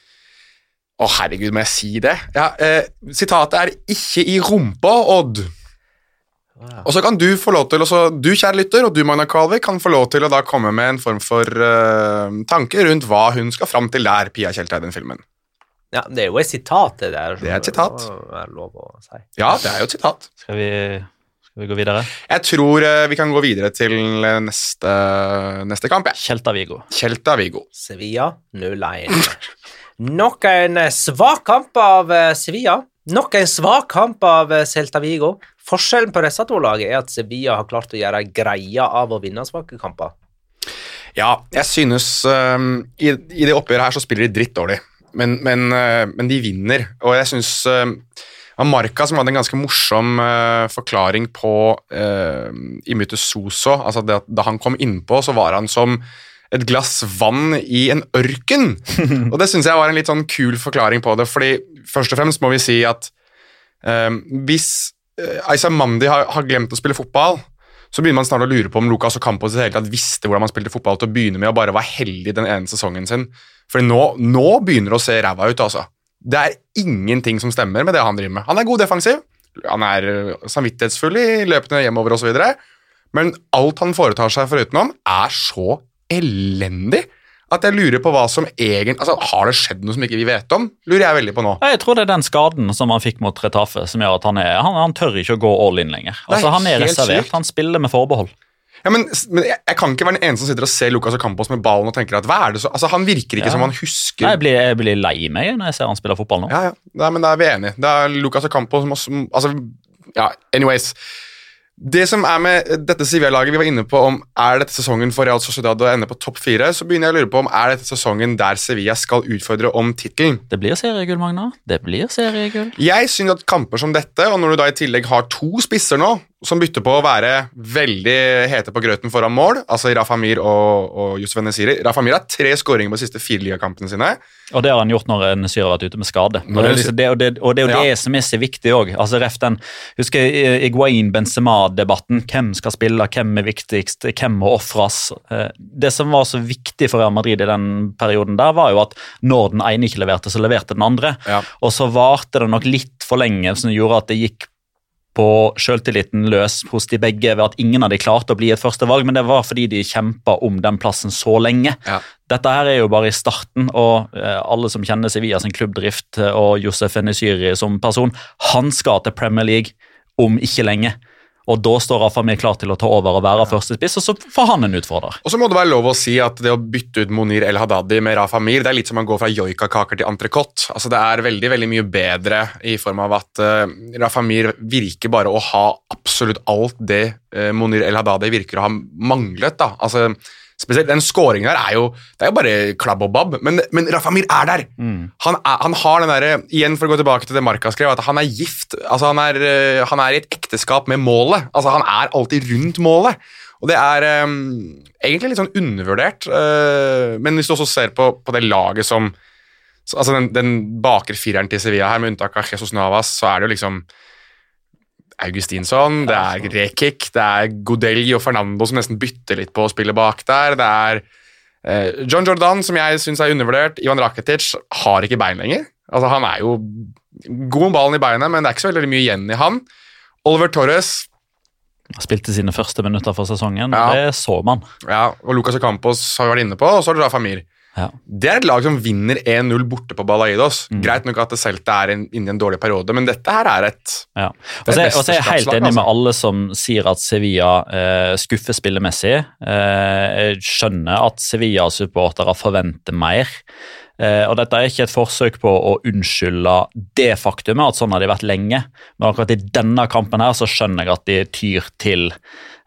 å, herregud, må jeg si det? Ja, uh, sitatet er 'ikke i rumpa, Odd'. Og så kan du få lov til også, du kjære lytter, og du Magna Kvalvik, kan få lov til å da komme med en form for uh, tanke rundt hva hun skal fram til der, Pia Tjelta, i den filmen. Ja, det er jo et sitat, det der. Det er et sitat. Er lov å si. Ja, det er jo et sitat. Skal vi, skal vi gå videre? Jeg tror uh, vi kan gå videre til eh, neste, neste kamp. Ja. Kjelta-Vigo. Kjelta Vigo. Sevilla 0-1. Nok en svak kamp av Sevilla. Nok en svak kamp av Celta Vigo. Forskjellen på disse to lagene er at Sevilla har klart å gjøre greia av å vinne svake kamper. Ja, jeg synes eh, i, I det oppgjøret her så spiller de dritt dårlig, men, men, uh, men de vinner. Og jeg synes uh, Marca som hadde en ganske morsom uh, forklaring på uh, Imute Soso. Altså det, at da han kom innpå, så var han som et glass vann i en ørken. og det syns jeg var en litt sånn kul forklaring på det, fordi først og fremst må vi si at eh, hvis uh, Aisa Mandi har, har glemt å spille fotball, så begynner man snart å lure på om Lucas Ocampos i det hele tatt visste hvordan man spilte fotball til å begynne med, og bare var heldig den ene sesongen sin. For nå, nå begynner det å se ræva ut, altså. Det er ingenting som stemmer med det han driver med. Han er god defensiv, han er øh, samvittighetsfull i løpene hjemover osv., men alt han foretar seg forutenom, er så elendig at jeg lurer på hva som egentlig altså, Har det skjedd noe som ikke vi vet om? Lurer jeg veldig på nå. Jeg tror det er den skaden som han fikk mot Retafe som gjør at han, er, han, han tør ikke å gå all in lenger. Er Altså, Han er reservert, sykt. han spiller med forbehold. Ja, men, men jeg, jeg kan ikke være den eneste som sitter og ser Lucas Ocampos med ballen og tenker at hva er det så Altså, Han virker ikke Ja. som han husker Nei, Jeg blir, jeg blir lei meg når jeg ser han spiller fotball nå. Ja, ja. Nei, men da er vi enige. Det er Lucas Campos som også Altså, ja, anyways. Det som er med dette Sevilla-laget vi var inne på om er dette sesongen for Real Sociedad å ende på topp fire, så begynner jeg å lure på om er dette sesongen der Sevilla skal utfordre om tittelen. Det blir seriegull, Magna. Det blir seriegull. Jeg synes at kamper som dette, og når du da i tillegg har to spisser nå, som bytter på å være veldig hete på grøten foran mål, altså Rafa Mir og, og Yusuf Nesiri Rafa Mir har tre skåringer på de siste fire ligakampene sine. Og det har han gjort når Nesiri har vært ute med skade. Og det er, liksom det, og det, og det, er jo Ja. det som er så viktig òg. Altså, den, husker Iguain-Benzema-debatten. Hvem skal spille, hvem er viktigst, hvem må ofres? Eh, Det som var så viktig for Real Madrid i den perioden, der var jo at når den ene ikke leverte, så leverte den andre. Ja. Og så varte det nok litt for lenge, som gjorde at det gikk på selvtilliten løs hos de begge ved at ingen av de klarte å bli et førstevalg, men det var fordi de kjempa om den plassen så lenge. Ja. Dette her er jo bare i starten, og eh, alle som kjenner Sevilla sin klubbdrift eh, og Josef Enesyri som person, han skal til Premier League om ikke lenge. Og da står Rafa Mir klar til å ta over og være førstespiss, og så får han en utfordrer. Og så må det være lov å si at det å bytte ut Monir El Hadadi med Rafa Mir, det er litt som å gå fra joikakaker til entrecôte. Altså, det er veldig veldig mye bedre i form av at uh, Rafa Mir virker bare å ha absolutt alt det uh, Monir El Hadadi virker å ha manglet. da. Altså, Spesielt den scoringen der er jo det er jo bare klabb og babb, men, men Rafa Mir er der! Han, er, han har den derre Igjen for å gå tilbake til det Marka skrev, at han er gift. altså Han er, eh, han er i et ekteskap med målet. altså Han er alltid rundt målet. Og det er um, egentlig litt sånn undervurdert, Uh, men hvis du også ser på, på det laget som så, altså den, den bakre fireren til Sevilla her, med unntak av Jesus Navas, så er det jo liksom Augustinsson, det er Rekik, det er Godelli og Fernando som nesten bytter litt på å spille bak der. Det er eh, John Jordan, som jeg syns er undervurdert. Ivan Rakitic har ikke bein lenger. Altså, han er jo god med ballen i beinet, men det er ikke så veldig mye igjen i han. Oliver Torres Han spilte sine første minutter for sesongen, Ja. det så man. ja, og Lucas Ocampos har vi vært inne på, og så har du da Mir. Ja. Det er et lag som vinner 1-0 borte på Balaidos. Mm. Greit nok at Celta er inn- inne i en dårlig periode, men dette her er et Ja. Det Og så er er jeg helt enig enig med altså. alle som sier at Sevilla eh, skuffer spillemessig. Eh, jeg skjønner at Sevilla-supportere forventer mer. Eh, og Dette er ikke et forsøk på å unnskylde det faktumet, at sånn har de vært lenge. Men akkurat i denne kampen her så skjønner jeg at de tyr til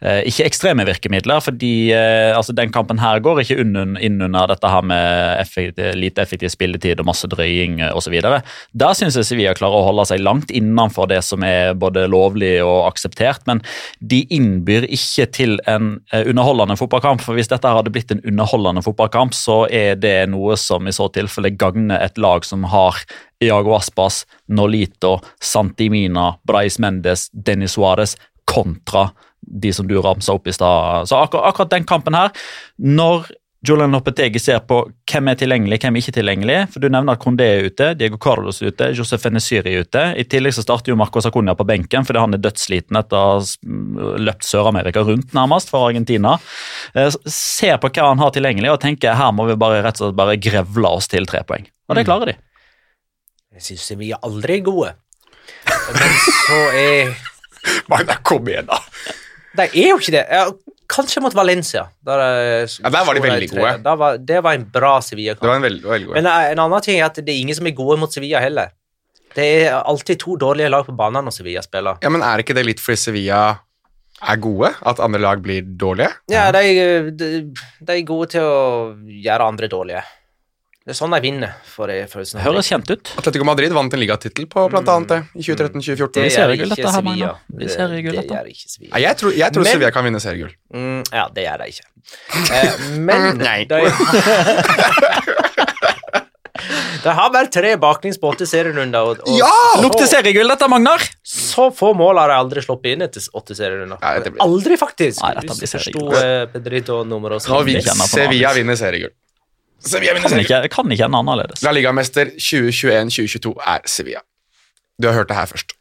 ikke ekstreme virkemidler, fordi eh, altså den kampen her går ikke inn, inn under dette her med effektiv, lite effektiv spilletid og masse drøying osv. Der syns jeg Sevilla klarer å holde seg langt innenfor det som er både lovlig og akseptert, men de innbyr ikke til en eh, underholdende fotballkamp. for Hvis dette hadde blitt en underholdende fotballkamp, så er det noe som i så tilfelle gagner et lag som har Iago Aspas, Nolito, Santimina, Brais Mendes, Denis Suárez kontra de som du ramsa opp i stad. Så akkur akkurat den kampen her, når Julian Lopetegi ser på hvem er tilgjengelig, hvem er ikke tilgjengelig. For Du nevner at Condé er ute, Diego Carlos er ute, Josef Enesyri er ute. I tillegg så starter jo Marcos Sacunia på benken fordi han er dødssliten etter å ha løpt Sør-Amerika rundt, nærmest, for Argentina. Eh, Ser på hva han har tilgjengelig og tenker her må vi bare rett og slett bare grevle oss til tre poeng. Og det klarer de. Jeg syns vi er aldri gode. Men så er Magna, kom igjen, da! De er jo ikke det. Jeg, kanskje mot Valencia. Der, er- Ja, der var de veldig gode. Var, det var en bra Sevilla-kamp. var en veldig, veldig god. Men eh, en annen ting er at det er ingen som er gode mot Sevilla heller. Det er alltid to dårlige lag på banen når Sevilla spiller. Ja, men Er ikke det litt fordi Sevilla er gode? At andre lag blir dårlige? Ja, de, de, de er gode til å gjøre andre dårlige. Det er sånn de vinner, for, for følelsen. Høres kjent ut. Atletico Madrid vant en ligatittel på blant annet det i 2013-2014. Det Vi ser gjør ikke ikke dette her, Sevilla. Magna. Vi Det gjør ikke Sevilla. Nei, jeg tror, jeg tror Men- Sevilla kan vinne seriegull. Mm, ja, det gjør de ikke. Eh, men Nei. de, de har bare tre baklengs på åtte serierunder. Og, og Ja! Lukter seriegull, dette, Magnar! så få mål har de aldri sluppet inn etter åtte serierunder. Ja, blir- Aldri, faktisk! Nei, dette blir seriegull. eh, Nå sånn. vil Sevilla vinne seriegull. Sevilla vinner Kan ikke, kan ikke en annerledes. La Liga-mester 2021-2022 er Sevilla. Du har hørt det her først.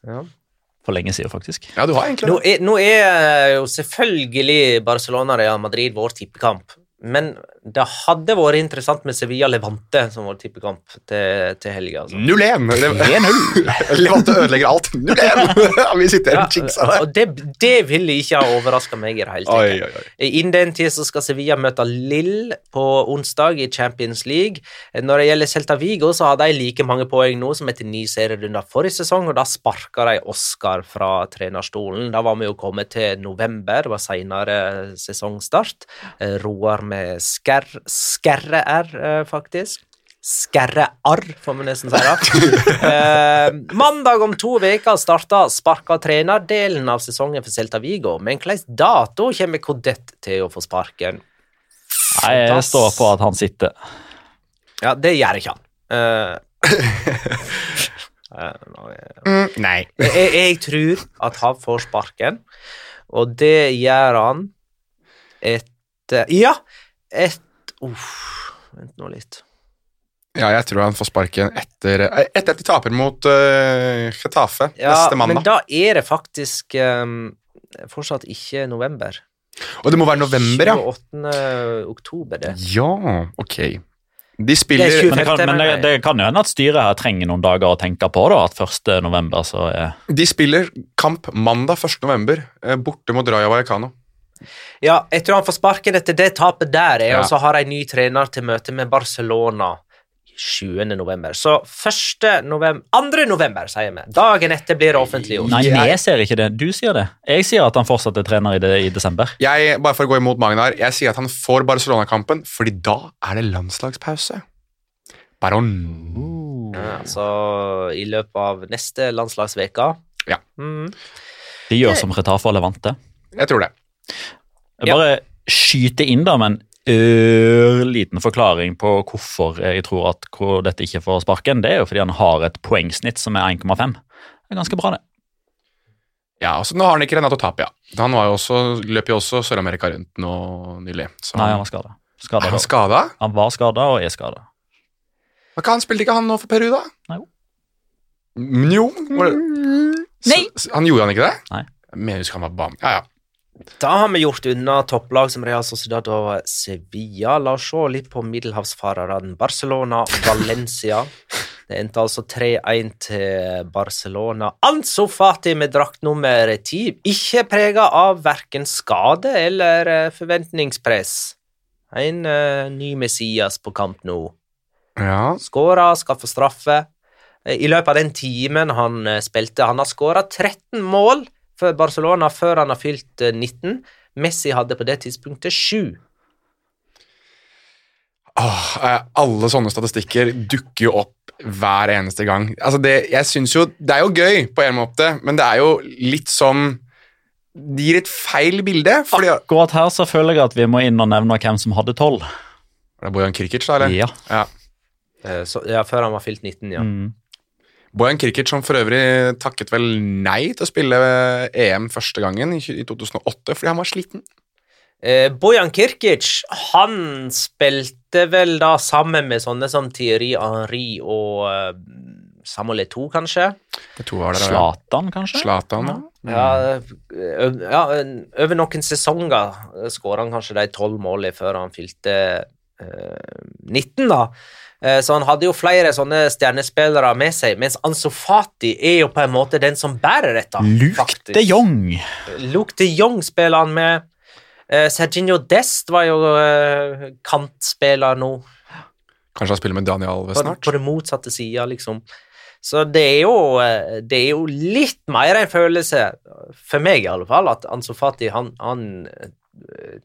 For lenge siden, faktisk. Ja, du har egentlig Nå er, nå er jo selvfølgelig Barcelona-Real Madrid vår tippekamp. Men det hadde vært interessant med Sevilla Levante som vår tippekamp til, til helga. Altså. 0-1. Levante ødelegger alt. 0-1! Vi sitter her Ja, og jinxer det. det, det ville ikke ha overraska meg i det hele tatt. Innen den tid så skal Sevilla møte Lill på onsdag i Champions League. Når det gjelder Celta Vigo, så har de like mange poeng nå som etter ni serierunder forrige sesong, og da sparka de Oscar fra trenerstolen. Da var vi jo kommet til november, det var seinere sesongstart. Eh, Roar med skerr, skerre-r, eh, faktisk. Skerre-arr, får vi nesten si det. Eh, mandag om to uker starter sparka trenerdelen av sesongen for Celta Vigo. Men hvilken dato kommer Kodett til å få sparken? Nei, jeg står på at han sitter. Ja, det gjør ikke han. Eh, eh, er- Mm, nei. jeg, jeg tror at han får sparken, og det gjør han etter Ja, et Uff, vent nå litt. Ja, jeg tror han får sparken etter Etter at de taper mot uh, Getafe Ja, neste men da er det faktisk um, fortsatt ikke november. Og det må være november, ja. 28. oktober, det. Ja, ok. De spiller det 25, Men, det kan, men det, det kan jo hende at styret her trenger noen dager å tenke på. da, At 1. november så er De spiller kamp mandag 1. november, eh, borte mot Raja Vallecano. Ja, jeg tror han får sparken etter det tapet der, jeg, Ja. og så har de ny trener til møte med Barcelona 7. november. Så 1. november 2. november, sier vi. Dagen etter blir det offentliggjort. Nei, vi ser ikke det. Du sier det. Jeg sier at han fortsatt er trener i, det, i desember. Jeg, bare for å gå imot Magnar, jeg sier at han får Barcelona-kampen, fordi da er det landslagspause. Baron. Ja, så i løpet av neste landslagsveka Ja. Mm. De gjør som Retafe og Levante. Jeg tror det. Jeg bare skyter inn da med en ørliten forklaring på hvorfor jeg tror at hvor dette ikke får sparken. Det er jo fordi han har et poengsnitt som er 1,5. Det er ganske bra, det. Ja, altså Nå har han ikke Renato Tapia. Han var jo også, løp jo også Sør-Amerika rundt nå nylig. Så Nei, han var skada. er han skada? Han var skada og er skada. Han spilte ikke han nå for Peru, da? Nei, jo. Men jo. Det, Nei. Så, han gjorde han ikke det? Nei. Jeg mener husker han var bam. Ja, ja. Da har vi gjort unna topplag som Real Sociedad og Sevilla. La oss se litt på middelhavsfarerne. Barcelona og Valencia. Det endte altså 3-1 til Barcelona. Anso Fati med drakt nummer ti. Ikke prega av verken skade eller eh, forventningspress. En uh, ny Messias på kamp nå. ja. Skåra, skaffa straffe. Eh, I løpet av den timen han spilte Han har skåra 13 mål for Barcelona før han har fylt eh, 19. Messi hadde på det tidspunktet 7. Åh, eh, alle sånne statistikker dukker jo opp hver eneste gang. Altså det, jeg synes jo, det er jo gøy på en måte, men det er jo litt som Det gir et feil bilde. Fordi, Akkurat her så føler jeg at vi må inn og nevne hvem som hadde tolv. Er det Bojan Krikic, da? eller? Ja. ja. Eh, så, ja, før han var fylt 19, ja. Mm. Bojan Kirkic som for øvrig takket vel nei til å spille EM første gangen i 2008 fordi han var sliten. Eh, Bojan Kirkic, han spilte vel da sammen med sånne som Thierry Henry og eh, Samuel Eto'o, kanskje? Det to var der, ja. Zlatan, kanskje? Zlatan, ja. Ja, ja, over noen sesonger skåra han kanskje de tolv målene før han fylte eh, 19, da. Eh, Så han hadde jo flere sånne stjernespillere med seg, mens Ansu Fati er jo på en måte den som bærer dette. Luke faktisk. de Jong. Luke de Jong spiller han med. Serginio Dest var jo eh, kantspiller nå, Kanskje han spiller med Daniel Alves snart? på det motsatte sida, liksom. Så det er, jo, eh, det er jo litt mer en følelse, for meg i alle fall, at Ansu Fati han, han eh,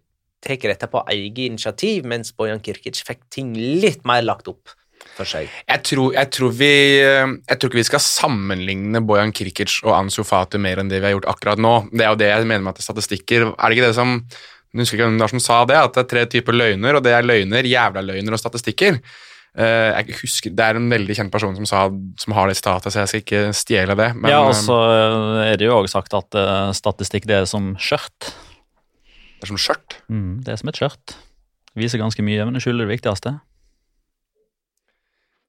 tar dette på eget initiativ, mens Bojan Kirkic fikk ting litt mer lagt opp for seg. Jeg tror, jeg, tror vi, jeg tror ikke vi skal sammenligne Bojan Kirkic og Ansu Fati mer enn det vi har gjort akkurat nå. Det er jo det jeg mener med at det er statistikker. Er det ikke det som jeg husker ikke hvem det var som sa det, at det er tre typer løgner, og det er løgner, jævla løgner og statistikker. Eh, jeg husker, Det er en veldig kjent person som, sa, som har det sitatet, så jeg skal ikke stjele det. Men, ja, eh, og så er det jo også sagt at eh, statistikk det er som skjørt. Det er som skjørt. Mm, det er som et skjørt. Viser ganske mye, men det skylder det viktigste.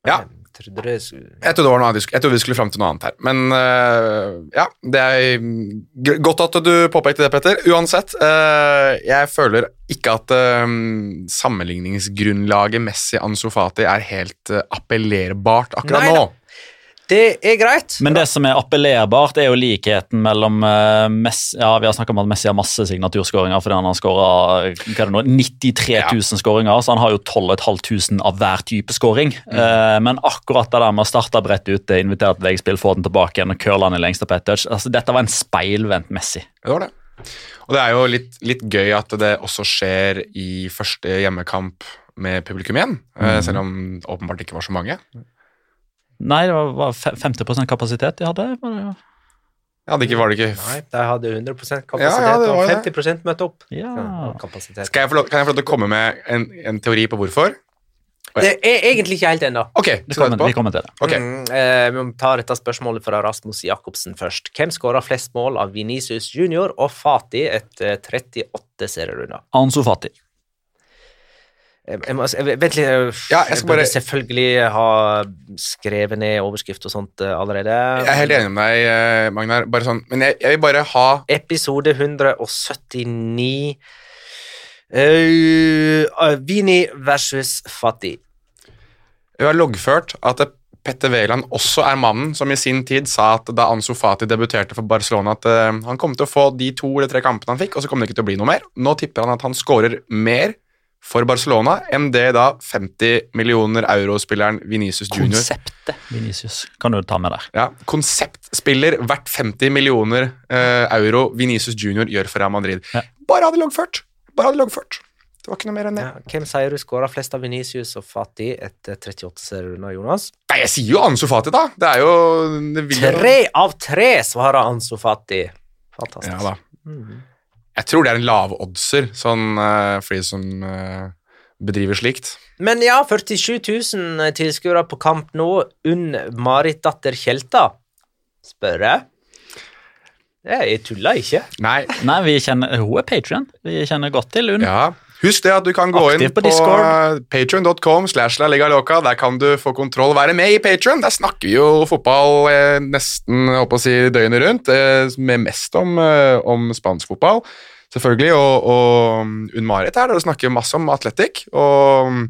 Ja. Jeg trodde det Jeg trodde, var noe jeg trodde vi skulle fram til noe annet her. Men uh, ja, det er godt at du påpekte det, Petter. Uansett, uh, jeg føler ikke at uh, sammenligningsgrunnlaget Messi Ansofati er helt appellerbart akkurat Nei da. nå. Det er greit. Men det som er appellerbart, er jo likheten mellom uh, Messi Ja, vi har snakket om at Messi har masse signaturskåringer fordi han har skåra 93 000 skåringer, så han har jo 12 500 av hver type skåring. Eh, men akkurat det der med å starte bredt ute, invitere til veggspill, få den tilbake igjen og curle den i lengste pet touch altså, Dette var en speilvendt Messi. Det var det. Og det er jo litt, litt gøy at det også skjer i første hjemmekamp med publikum igjen, øh, selv om det åpenbart ikke var så mange. Nei, det var, var fe- 50 kapasitet de hadde. Var det, jo. Ja, det ikke, var det ikke Nei, de hadde 100 kapasitet, Ja, ja, det var og 50% møtte opp. ja. Kapasitet. Skal jeg få lov, Kan jeg få lov til å komme med en, en teori på hvorfor? Det er egentlig ikke helt ennå. Ok, Vi kommer, vi kommer til det. Okay. Mm, eh, vi må ta dette spørsmålet fra Rasmus Jacobsen først. Hvem skåra flest mål av Vinicius Junior og Fati etter 38 serierunder? Ansu Fati. Jeg, jeg, må- jeg, vent litt jeg, Ja, jeg skal burde bare- selvfølgelig ha skrevet ned overskrift og sånt eh, allerede. Jeg er helt enig med deg, eh, Magnar. Bare sånn, men jeg, jeg vil bare ha Episode 179 uh, Vini versus Fati. Vi har loggført at Petter Wæland også er mannen som i sin tid sa at da Ansu Fati debuterte for Barcelona, at eh, han kom til å få de to eller tre kampene han fikk, og så kom det ikke til å bli noe mer. Nå tipper han at han skårer mer for Barcelona enn det da 50 millioner euro-spilleren Vinicius Junior Konseptet Vinicius kan du ta med der. ja, Konseptspiller verdt 50 millioner eh, euro Vinicius Junior gjør for Real Madrid. Ja. Bare hadde loggført. Bare hadde loggført. Det var ikke noe mer enn det. Ja, hvem sier du skåra flest av Vinicius og Fati etter 38 serierunder, Jonas? Nei, jeg sier jo Ansu Fati, da. Det er jo det Tre av tre, svarer Ansu Fati. Fantastisk. Ja da. Mhm. Jeg tror det er en lavoddser, sånn uh, for de som eh, bedriver slikt. Men ja, 47 000 tilskuere på kamp nå. Unn Marit datter Tjelta, spør jeg. Jeg tuller ikke. Nei, Nei, vi kjenner, Hun er Patrion. Vi kjenner godt til Unn. ja. Husk det at du kan gå Aktiv inn på på, patrion.com. slash liga loca. Der kan du få kontroll og være med i Patreon. Der snakker vi jo fotball eh, nesten håper å si, døgnet rundt, eh, med mest om, eh, om spansk fotball, selvfølgelig. Og, og Unn Marit her, der snakker masse om atletikk. og mm,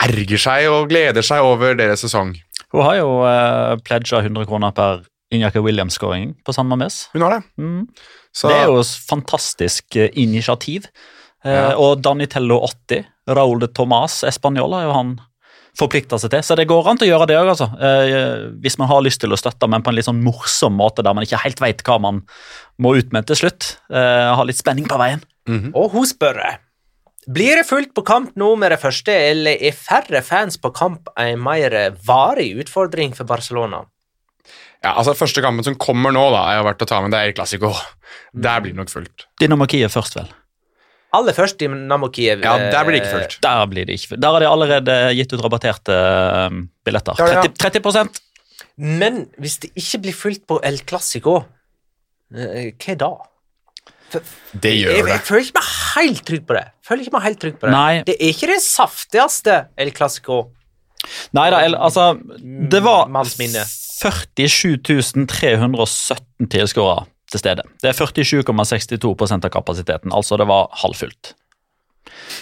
erger seg og gleder seg over deres sesong. Hun har jo uh, pledga 100 kroner per Injaki Williams-skåring på San Mames. Hun har det. Mm. Så, Det er jo fantastisk eh, initiativ. Eh, Ja. Og Danitello 80, Raúl de Tomàs, Español har jo han forplikta seg til. Så det går an til å gjøre det òg, altså. Eh, hvis man har lyst til å støtte, men på en litt sånn morsom måte der man ikke helt veit hva man må ut med til slutt. Eh, ha litt spenning på veien. Og hun spør Blir det fullt på kamp nå med det første, eller er færre fans på kamp en mer varig utfordring for Barcelona? ja, altså Første kampen som kommer nå, da, jeg verdt å ta med, det er El Clásico. Der blir det nok fullt. Dynamo Kiev først, vel. Aller først i Namokiev. Ja, der blir det ikke fullt. Der blir det ikke Der har de allerede gitt ut rabatterte eh, billetter. Ja, ja. 30, 30 Men hvis det ikke blir fullt på El Clásico, eh, hva da? Det Jeg, gjør det. jeg føler ikke meg helt trygg på det. Føler ikke meg helt trygg på Det Nei. Det er ikke det saftigste El Clásico. Nei da, altså Det var Manns minne. 47 317 tilskuere til stede. Det er 47,62% av kapasiteten, altså det var halvfullt.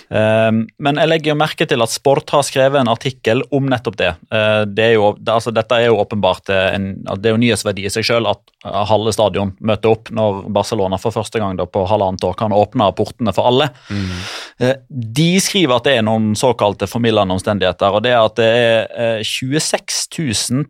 Um, men jeg legger jo merke til at Sport har skrevet en artikkel om nettopp det. Uh, det er jo, altså, dette er jo åpenbart uh, en, det er jo nyhetsverdi i seg selv at uh, halve stadion møter opp når Barcelona for første gang på halvannet år kan åpne portene for alle. Mm. de skriver at det er noen såkalte formildende omstendigheter, og det er at det er uh, 26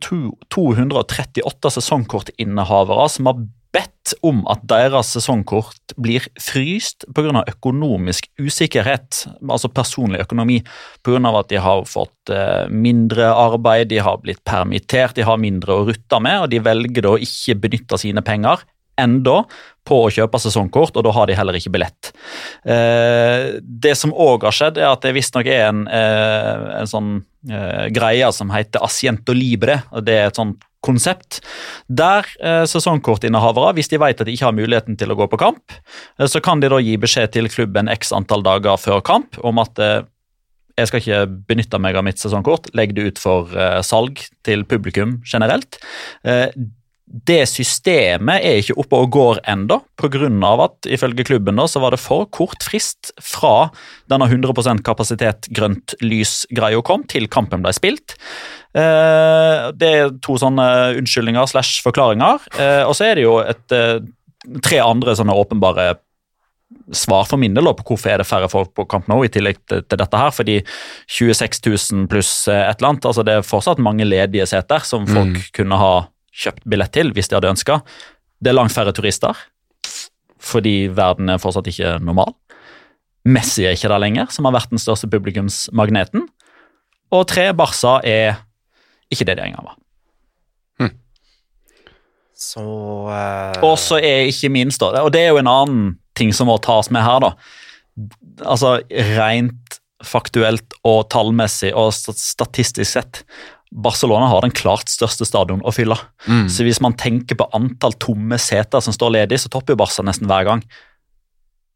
238 sesongkortinnehavere som har bedt om at deres sesongkort blir fryst pga. økonomisk usikkerhet, altså personlig økonomi, pga. at de har fått eh, mindre arbeid, de har blitt permittert, de har mindre å rutte med, og de velger da å ikke benytte sine penger enda på å kjøpe sesongkort, og da har de heller ikke billett. Eh, det som òg har skjedd, er at det visstnok er en, eh, en sånn greie som heter Asiento Libre. Det er et sånt konsept der eh, sesongkortinnehavere, hvis de vet at de ikke har muligheten til å gå på kamp, eh, så kan de da gi beskjed til klubben x antall dager før kamp om at eh, jeg skal ikke benytte meg av mitt sesongkort, legg det ut for eh, salg til publikum generelt. Det systemet er ikke oppe og går ennå, pga. at ifølge klubben da, så var det for kort frist fra denne 100% kapasitet grønt lys-greia kom, til kampen ble spilt. Eh, det er to sånne unnskyldninger slash forklaringer. Eh, og så er det jo et, eh, tre andre sånne åpenbare svar for min del på hvorfor er det færre folk på Camp Nou i tillegg til, til dette her. Fordi 26 000 pluss et eller annet, altså det er fortsatt mange ledige seter som folk Mm. kunne ha kjøpt billett til hvis de hadde ønska. Det er langt færre turister, fordi verden er fortsatt ikke normal. Messi er ikke der lenger, som har vært den største publikumsmagneten. Og tre, Barca er ikke det de en gang var. Så uh... Og så er ikke minst, da, og det er jo en annen ting som må tas med her, da. Altså rent faktuelt og tallmessig og statistisk sett. Barcelona har den klart største stadion å fylle. Mm. Så hvis man tenker på antall tomme seter som står ledig, så topper jo Barca nesten hver gang.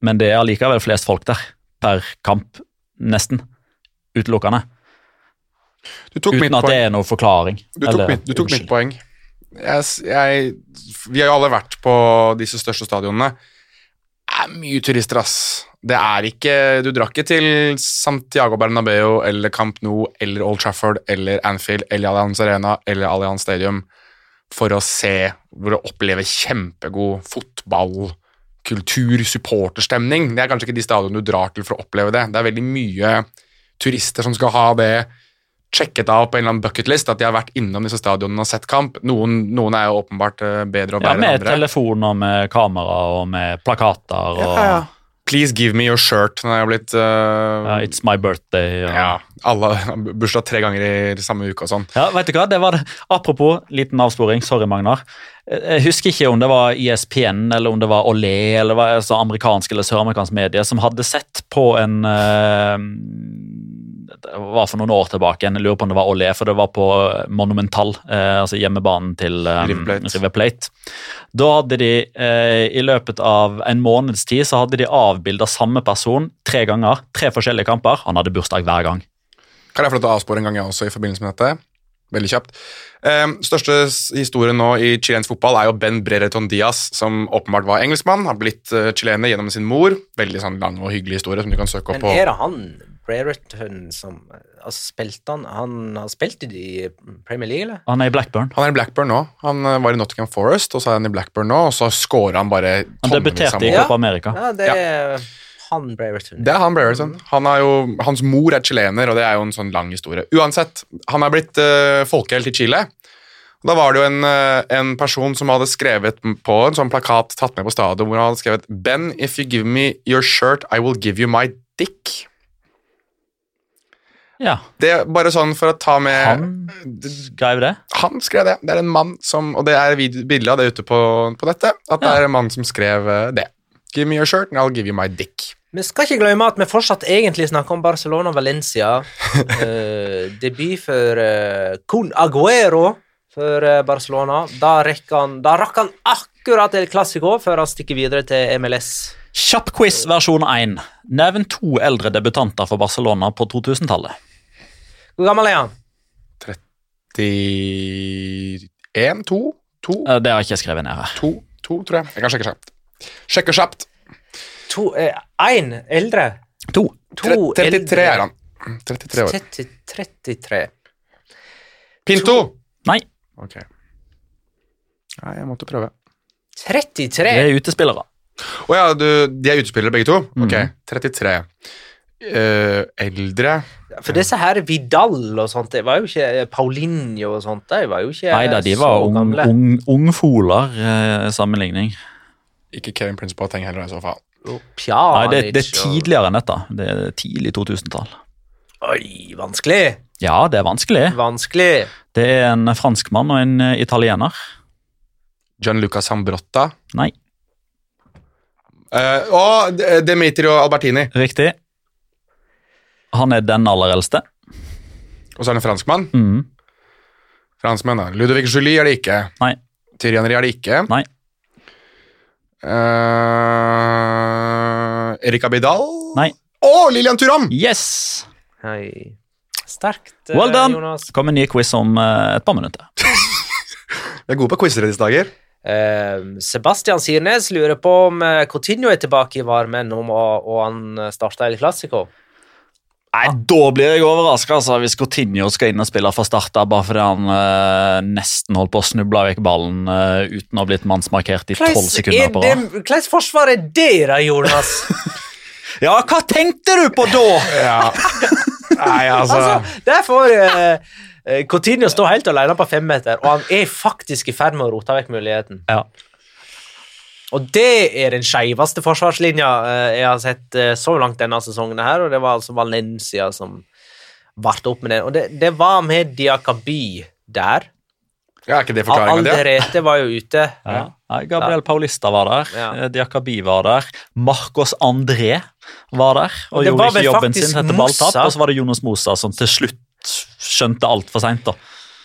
Men det er allikevel flest folk der per kamp, nesten. Utelukkende. Uten at det er noen forklaring. Du tok, eller mitt, du tok mitt poeng. Jeg, jeg, vi har jo alle vært på disse største stadionene. Det er mye turister, ass. Det er ikke Du drar ikke til Santiago Bernabeu eller Camp Nou eller Old Trafford eller Anfield eller Allianz Arena eller Allianz Stadium for å se, hvor å oppleve kjempegod fotball, kultur, supporterstemning. Det er kanskje ikke de stadionene du drar til for å oppleve det. Det er veldig mye turister som skal ha det sjekket av på en eller annen bucketlist at de har vært innom disse stadionene og sett kamp. Noen, noen er jo åpenbart eh, bedre og Ja, bedre enn med andre. telefoner, med kamera og med plakater og Ja, ja. Please give me your shirt. Når jeg har blitt uh, It's my birthday. Ja. ja, alle bursdag tre ganger i samme uke og sånn. Ja, vet du hva? Det var det. Apropos liten avsporing, sorry Magnar. Jeg husker ikke om det var ISPN ESPN eller om det var Olé eller var altså amerikansk eller søramerikansk medie som hadde sett på en eh, Det var for noen år tilbake, jeg lurer på om det var Olé, for det var på Monumental, eh, altså hjemmebanen til eh, River Plate. River Plate. Da hadde de eh, i løpet av en måneds tid så hadde de avbilda samme person tre ganger. Tre forskjellige kamper. Han hadde bursdag hver gang. Kan jeg få lov til å avspore en gang jeg også i forbindelse med dette? Veldig kjapt. Um, største historien nå i chilensk fotball er jo Ben Brereton Diaz, som åpenbart var engelskmann, har blitt uh, chilener gjennom sin mor. Veldig sånn lang og hyggelig historie som du kan søke opp på. Men er det han Brereton som altså, spilte han Han har spilt i Premier League, eller? Han er i Blackburn. Han er i Blackburn nå. Han eh, var i Nottingham Forest, og så er han i Blackburn nå, og så scorer han bare Han tonnevis av debuterte i mål. Copa America. Ja, det er han Brereton. Det er han Brereton. Han er jo, hans mor er chilener, og det er jo en sånn lang historie. Uansett, han er blitt uh, folkehelt i Chile. Og Da var det jo en, uh, en person som hadde skrevet på en sånn plakat tatt med på stadion, hvor han hadde skrevet Ben, if you give me your shirt, I will give you my dick. Ja, Det er bare sånn for å ta med han skrev det. Han skrev det. Det er en mann som Og det er bilde av det ute på, på nettet. At det Ja. er en mann som skrev eh, det. Give me your shirt, and I'll give you my dick. Vi skal ikke glemme at vi fortsatt egentlig snakker om Barcelona-Valencia. uh, debut for uh, Kun Aguero for uh, Barcelona. Da, han, da rakk han akkurat El Clásico før han stikker videre til MLS. Kjapp quiz versjon 1. Nevn to eldre debutanter for Barcelona på 2000-tallet. Hvor gammel er han? 31, 2, 2, Eh, Det har jeg ikke skrevet ned her. 2, 2 tror jeg. Jeg kan sjekke kjapt. Sjekke kjapt. To, eh, eldre. To. To 33 er han. 33 år. 30, 33. Pinto! Nei, Ok. Nei, jeg måtte prøve. 33? det er utespillere. Å ja, du, de er utespillere begge to? Ok, mm. 33. Uh, eldre For disse her Vidal og sånt, det var jo ikke Paulinho og sånt, de var jo ikke Nei da, de var ung, gamle. ung, ungfoler eh, sammenligning. Ikke Kevin Prince Boateng heller, i så fall. Og Nei, det, det er tidligere enn dette. Det er tidlig 2000-tall. Oi, vanskelig. Ja, det er vanskelig. Vanskelig. Det er en franskmann og en eh, italiener. Gianluca Sambrotta. Nei, Eh, og og Albertini. riktig. Han er den aller eldste. Og så er det en franskmann. Mhm. Franskmenn, da. Ludovic Julie er det ikke. Nei. Tyrianeri er det ikke. Nei. Uh, Erika Bidal? Nei. Å, Lilian Turam! Yes! Hei. Sterkt, eh, Well done! Jonas. Kommer en ny quiz om uh, et par minutter. Vi er gode på quizer i disse dager. Uh, Sebastian Sirnes lurer på om Coutinho er tilbake i varmen om, og, og han starta El Clásico. Nei, Da blir jeg overraska altså, hvis Coutinho skal inn og spille fra start, bare fordi han eh, nesten holdt på å snuble vekk ballen eh, uten å ha blitt mannsmarkert i tolv sekunder på. Hvordan forsvar er det, da, Jonas? Ja, hva tenkte du på da?! Ja. Nei, altså, altså, der får eh, Coutinho stå helt alene på femmeter, og han er faktisk i ferd med å rote vekk muligheten. Ja. Og det er den skeiveste forsvarslinja eh, jeg har sett eh, så langt denne sesongen, her, og det var altså Valencia som varte opp med den. Og det, det var med Diakaby der. ja, er ikke det forklaringa, det? Alderete var jo ute. Ja. Ja. Gabriel Paulista var der, Ja. ja. Diakaby var der, Marcos André var der og, Og gjorde ikke jobben sin etter balltap. Og så var det Jonas Mosa som til slutt skjønte altfor seint.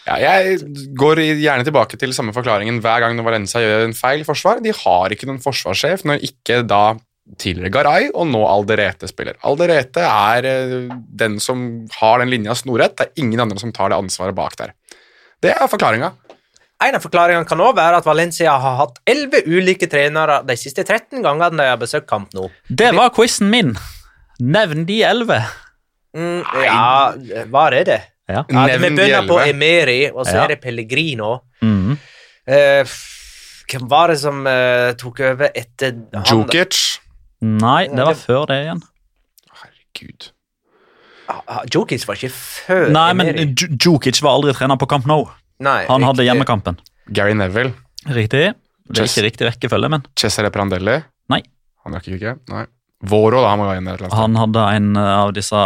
Ja, jeg går gjerne tilbake til samme forklaringen hver gang når Valencia gjør en feil forsvar. De har ikke noen forsvarssjef når ikke da tidligere Garay og nå Alderete spiller. Alderete er eh, den som har den linja snorrett. Det er ingen andre som tar det ansvaret bak der. Det er forklaringa. En av forklaringene kan også være at Valencia har hatt 11 ulike trenere de siste 13 gangene de har besøkt kamp nå. Det var quizen min. Nevn de elleve. Mm, ja, hva er det? Ja. Ja, det vi begynner på. Emeri, og så Ja. er det Pellegrino. Mm. Eh, f- hvem var det som uh, tok over etter han? Djokic. Nei, det var før det igjen. Herregud. Ah, ah, Djokic var ikke før Nei, men Emery. Dj- Djokic var aldri trener på Camp Nou. Nei, Han hadde hjemmekampen. Gary Neville. Riktig. Det er ikke riktig rekkefølge, men Cesare Prandelli. Nei. Han rakk ikke. Nei. Våro, da. Han må være inn der et eller annet sted. han hadde en eh, av disse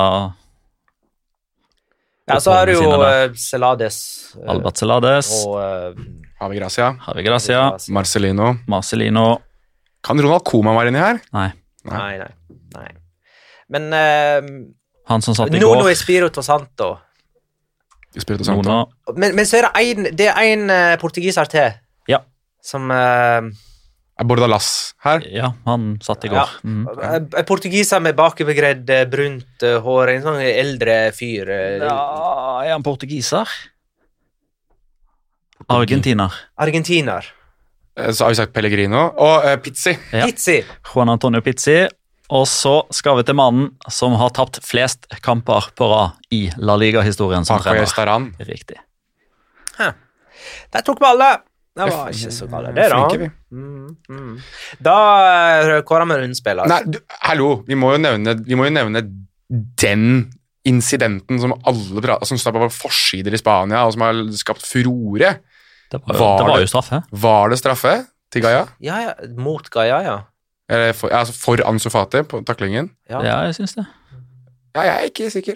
Ja, så har du jo uh, Celades. eh, Albert Celades, Og eh, Havi Gracia. Javi Gracia, Marcelino. Marcelino Kan Ronald Koman være inni her? Nei, Nei, nei. nei. Men uh, han som satt i Nuno går. Espirito Santo. Espirito Santo. Men, men så er det en, det er en uh, portugiser til Ja. som eh, Er Bordalas her? Ja, han satt i går. Ja. Mm. En portugiser med bakovergredd, eh, brunt eh, hår. En sånn eldre fyr. eh, Ja, er han portugiser? Argentiner. Argentiner. Så har vi sagt Pellegrino. Og uh, Pizzi. Ja. Pizzi. Juan Antonio Pizzi. Og så skal vi til mannen som har tapt flest kamper på rad i La Liga-historien som Paco trener. Riktig. Der tok vi alle. Det var ikke så galt, det, da. Mm, mm. Da uh, kårer vi rundspiller. Nei, du, hallo, vi må, jo nevne, vi må jo nevne den incidenten som alle prater Som står på forsider i Spania, og som har skapt furore. Det var, jo- Var det var jo straffe. Var det straffe til Gaia? Ja, ja, mot Gaia, ja. Eller for, altså for Ansufati på taklingen? ja. Ja, jeg syns det. Ja, jeg er ikke sikker.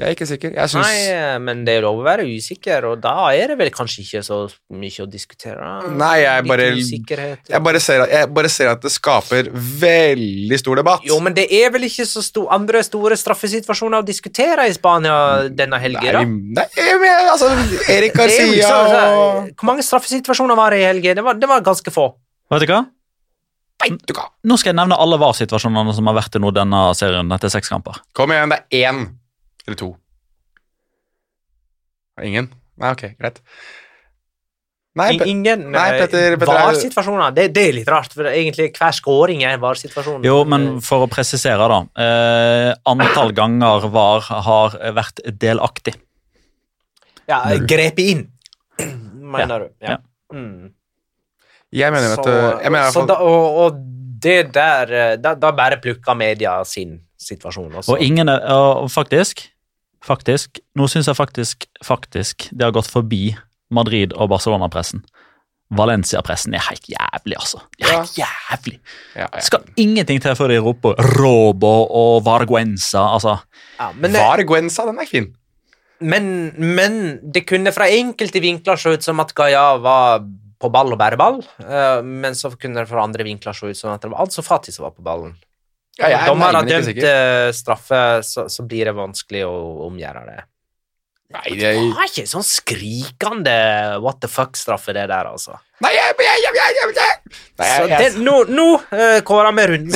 Jeg er ikke sikker. Jeg syns Nei, eh, men det er lov å være usikker, og da er det vel kanskje ikke så mye å diskutere. Nei, jeg bare- jeg bare, ser at, jeg bare ser at det skaper veldig stor debatt. Jo, men det er vel ikke så sto andre store straffesituasjoner å diskutere i Spania denne helgen, da? nei, men altså Erik er Garcia og Hvor mange straffesituasjoner var det i helgen? Det var, det var ganske få. Vet du hva? Vet du hva? Nå skal jeg nevne alle VAR-situasjonene som har vært til nå denne serien etter seks kamper. Kom igjen, det er én eller to. Ingen? Nei, ok, greit. Nei, Pe- Ingen nei, eh, Petter- Petter- VAR-situasjoner. Det, det er litt rart, for egentlig hver scoring er en VAR-situasjon. Jo, men for å presisere, da. Eh, antall ganger VAR har vært delaktig. Ja, grepet inn, mener du. Ja. Ja. Mm. jeg mener at Så, øh, jeg mener fall- da, og, og det der eh, Da, da bare plukker media sin situasjon også. Og ingen er og faktisk Faktisk, Nå syns jeg faktisk faktisk det har gått forbi Madrid- og Barcelona-pressen. Valencia-pressen er helt jævlig, altså. Det er helt jævlig. ja, ja. Skal ingenting til før de roper Robo og Varguenza. Altså, ja, men, det- Varguenza, den er fin. men, men det kunne fra enkelte vinkler se ut som at Gaia var på ball og bære ball, eh, men så kunne det fra andre vinkler se ut som at det var altså Fati som var på ballen. Ja, jeg er Dommer har dømt eh, straffe, så, så blir det vanskelig å omgjøre det. Nei, Det var ikke sånn skrikende what the fuck-straffe, det der, altså. nei, jeg, jeg, jeg, jeg, Så nå nå eh, kårer vi runden.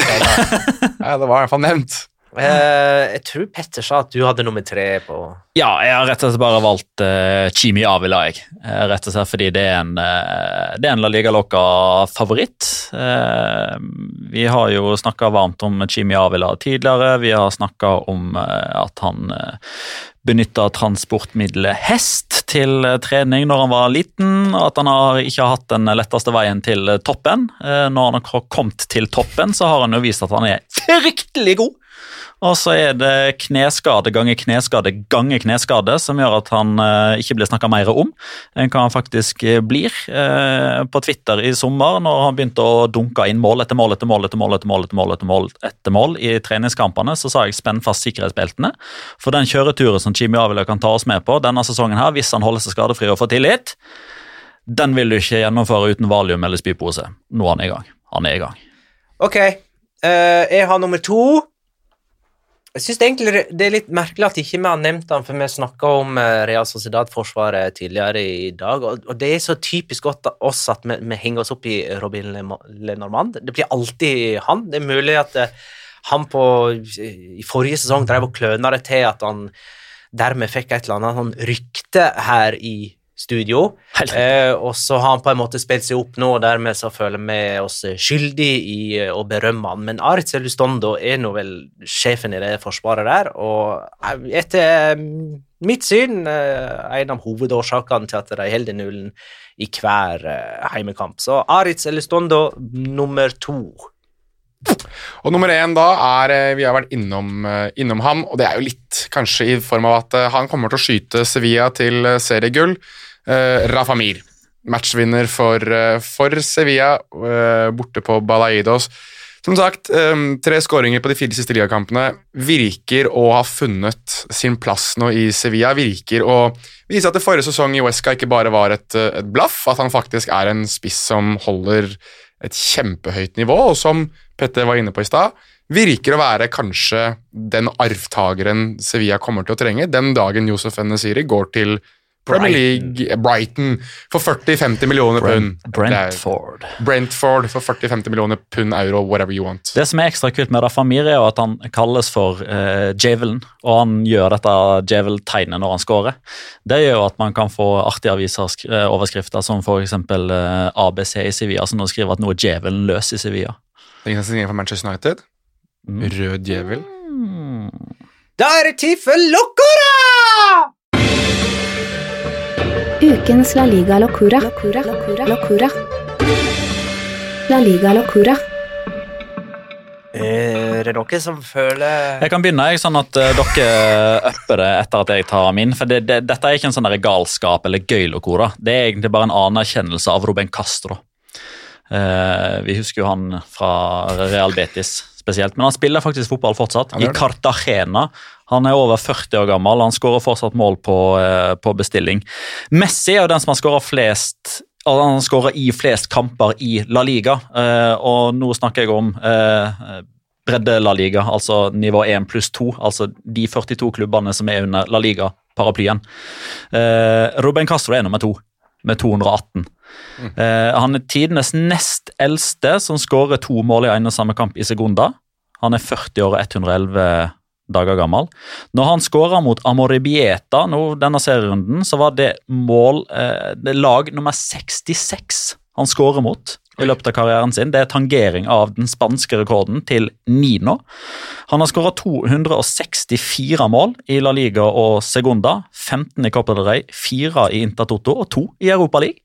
ja, det var i hvert fall nevnt. Eh, jeg tror Petter sa at du hadde nummer tre på Ja, jeg har rett og slett bare valgt uh, Chimi Avila, jeg. Eh, rett og slett fordi det er en, uh, det er en La Liga Loca-favoritt. Uh, vi har jo snakka varmt om Chimi Avila tidligere. Vi har snakka om at han benytta transportmiddelet hest til trening når han var liten, og at han har ikke har hatt den letteste veien til toppen. Når han har kommet til toppen, så har han jo vist at han er fryktelig god og så er det kneskade ganger kneskade ganger kneskade som gjør at han eh, ikke blir snakka mer om enn hva han faktisk eh, blir. Eh, på Twitter i sommer, når han begynte å dunke inn mål etter mål etter mål etter mål etter mål etter mål etter mål, etter mål i treningskampene, så sa jeg spenn fast sikkerhetsbeltene. For den kjøreturen som Jimmy Avila kan ta oss med på denne sesongen, her, hvis han holder seg skadefri og får tillit, den vil du ikke gjennomføre uten valium eller spypose. Nå er han i gang. Han er i gang. Ok, uh, jeg har nummer to. Jeg syns egentlig det er litt merkelig at ikke vi har nevnt han, for vi snakka om eh, Real Sociedad-forsvaret tidligere i dag, og, det er så typisk godt av oss at vi, vi, henger oss opp i Robin Lenormand. Det blir alltid han. Det er mulig at eh, han på, i forrige sesong drev og kløna det til at han dermed fikk et eller annet sånn rykte her i studio. Eh, og så har han på en måte spilt seg opp nå, og dermed så føler vi oss skyldig i eh, å berømme han. Men Aritz Elustondo er nå vel sjefen i det forsvaret der, og eh, etter eh, mitt syn en av hovedårsakene til at de holder nullen i hver heimekamp. Så Aritz Elustondo nummer to. Og nummer én da er Vi har vært innom, innom ham, og det er jo litt kanskje i form av at han kommer til å skyte Sevilla til seriegull. Uh, Rafa Mir, matchvinner for, uh, for Sevilla, uh, borte på Balaidos. Som sagt, um, tre skåringer på de fire siste ligakampene. Virker å ha funnet sin plass nå i Sevilla. Virker å vise at det forrige sesong i Wesca ikke bare var et, et blaff, at han faktisk er en spiss som holder et kjempehøyt nivå, og som Petter var inne på i stad, virker å være kanskje den arvtakeren Sevilla kommer til å trenge den dagen Josef Nesiri går til Premier League, Brighton, for 40-50 millioner pund. Brentford. Brentford for 40-50 millioner pund, euro, whatever you want. Det som er ekstra kult med Rafa Mir, er at han kalles for uh, Javelen, og han gjør dette Javel-tegnet når han scorer. Det gjør jo at man kan få artige avisoverskrifter som f.eks. Uh, ABC i Sevilla, som nå skriver at nå er Javelen løs i Sevilla. Det er ingen for Manchester United. Mm. Rød djevel. Mm. Da er det tid for Locora! Ukens La Liga Locura. Locura. Locura. Locura. La Liga Locura. Er det dere som føler Jeg kan begynne, jeg, sånn at uh, dere upper det etter at jeg tar min. For det, det, Dette er ikke en sånn galskap eller gøy locora. Det er egentlig bare en anerkjennelse av Ruben Castro. Uh, vi husker jo han fra Real Betis spesielt, men han spiller faktisk fotball fortsatt. I Cartagena han er over 40 år gammel, han skårer fortsatt mål på, eh, på bestilling. Messi er jo den som har skåra flest han skårer i flest kamper i La Liga, eh, og nå snakker jeg om eh, bredde La Liga, altså nivå 1 pluss 2, altså de 42 klubbene som er under La Liga-paraplyen. Ruben Castro er nummer to, med 218. Mm. Han er tidenes nest eldste som skårer to mål i en og samme kamp i Segunda. Han er 40 år og 111 dager gammel. Når han skåra mot Amoribieta nå, denne serierunden, så var det mål eh, det lag nummer 66 han skårer mot i løpet av karrieren sin. Det er tangering av den spanske rekorden til Nino. Han har skåra 264 mål i La Liga og Segunda, 15 i Copa del Rey, 4 i Intertoto og 2 i Europa League.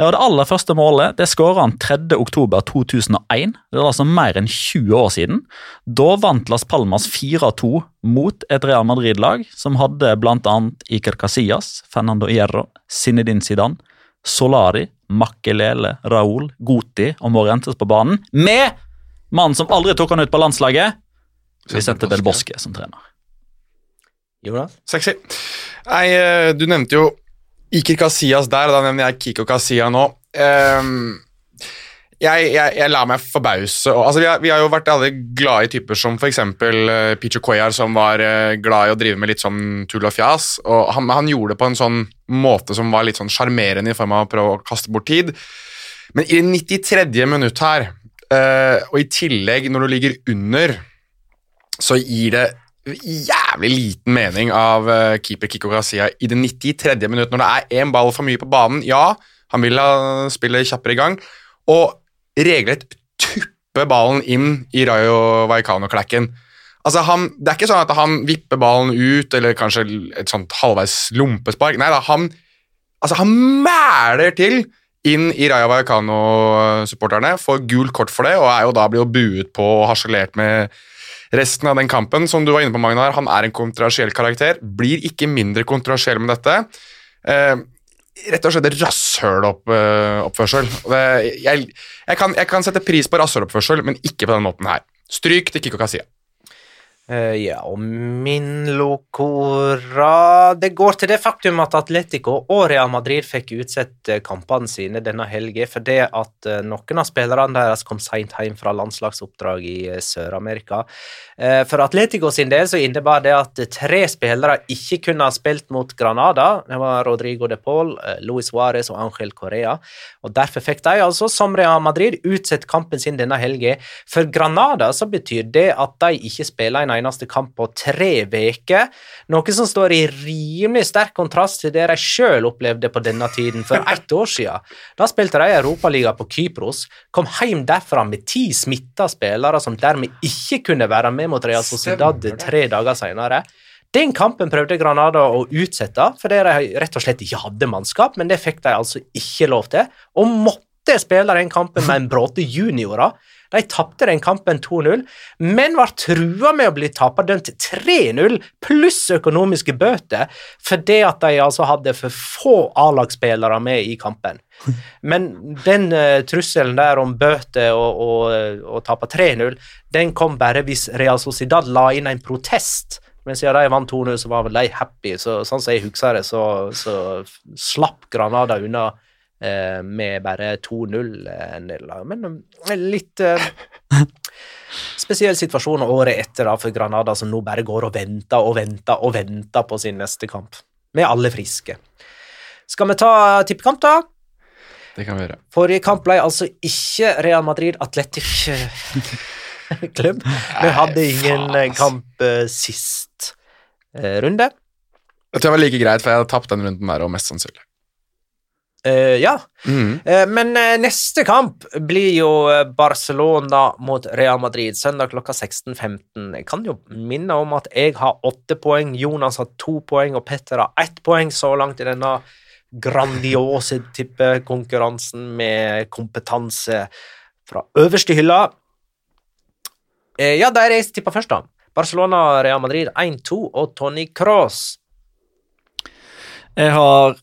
Det aller første målet det skåra han 3.10.2001. Det er altså mer enn 20 år siden. Da vant Las Palmas 4-2 mot et Real Madrid-lag som hadde bl.a. Iker Casillas, Fernando Hierro, Zinedine Zidane, Solari, Makelele, Raúl, Goti og Morientes på banen, med mannen som aldri tok han ut på landslaget, Vicente Del Bosque som trener. Jonas? Sexy. Nei, eh, du nevnte jo Iker Casillas der, da nevner jeg Kiko Casilla nå. Um, jeg, jeg, jeg, lar meg forbause. Altså, vi, har, vi, har, jo vært alle glade i typer som f.eks. Uh, Picho Cuellar, som var uh, glad i å drive med litt sånn tull og fjas. og han, han, gjorde det på en sånn måte som var litt sånn sjarmerende i form av å prøve å kaste bort tid. Men i det 93. minutt her, uh, og i tillegg når du ligger under så gir det jævlig liten mening av uh, keeper Kiko Garcia i det 93. minutt, når det er én ball for mye på banen. Ja, han vil ha spillet kjappere i gang, og regelrett tuppe ballen inn i Rayo Vallecano-klekken. Altså han, det er ikke sånn at han vipper ballen ut, eller kanskje et sånt halvveis lompespark. Nei da, han, altså han mæler til inn i Raja Vallecano-supporterne, får gult kort for det, og er jo da blir jo buet på og harselert med resten av den kampen. Som du var inne på, Magnar, han er en kontroversiell karakter. Blir ikke mindre kontroversiell med dette. Eh, rett og slett rasshøloppførsel. Jeg, jeg, kan, jeg kan sette pris på rasshøloppførsel, men ikke på den måten her. Stryk til Kikko Kasia. Uh, ja, og min locora Det går til det faktum at Atletico og Real Madrid fikk utsett eh, kampene sine denne helgen fordi at uh, noen av spillerne deres kom seint hjem fra landslagsoppdrag i Sør-Amerika. For Atletico sin del så innebar det at tre spillere ikke kunne ha spilt mot Granada. Det var Rodrigo de Paul, Luis Suárez og Ángel Correa. Og Derfor fikk de altså, som Real Madrid, utsett kampen sin denne helgen. For Granada så betyr det at de ikke spiller en eneste kamp på tre uker, noe som står i rimelig sterk kontrast til det de sjøl opplevde på denne tiden for ett år siden. Da spilte de Europaliga på Kypros, kom hjem derfra med ti smitta spillere som dermed ikke kunne være med mot Real Sociedad tre dager senere. Den kampen prøvde Granada å utsette fordi de rett og slett ikke hadde mannskap, men det fikk de altså ikke lov til, og måtte spille den kampen med en bråte juniorer de tapte den kampen 2-0, men var trua med å bli taperdømt 3-0 pluss økonomiske bøter fordi at de altså hadde for få A-lagsspillere med i kampen. Men den uh, trusselen der om bøter og, og, og tape 3-0, den kom bare hvis Real Sociedad la inn en protest. Men siden de vant 2-0, så var vel de happy. Så, sånn som jeg husker det, så, så slapp Granada unna med bare 2-0-nederlag. Eh, Men eh, litt spesiell situasjon året etter da, for Granada, som nå bare går og venter og venter og venter på sin neste kamp. Med alle friske. Skal vi ta tippekamp, da? Det kan vi gjøre. Forrige kamp ble altså ikke Real Madrid Atletic klubb. Vi hadde ingen kamp sist runde. Jeg tror det var like greit, for jeg hadde tapt den runden der, og mest sannsynlig. Uh, ja. Mm. Uh, men uh, neste kamp blir jo Barcelona mot Real Madrid søndag klokka 16.15. Jeg kan jo minne om at jeg har åtte poeng, Jonas har to poeng og Petter har ett poeng så langt i denne grandiose tippekonkurransen med kompetanse fra øverste hylla. ja, da er jeg tippa først, da. Barcelona-Real Madrid 1-2 og Tony Cross. Jeg har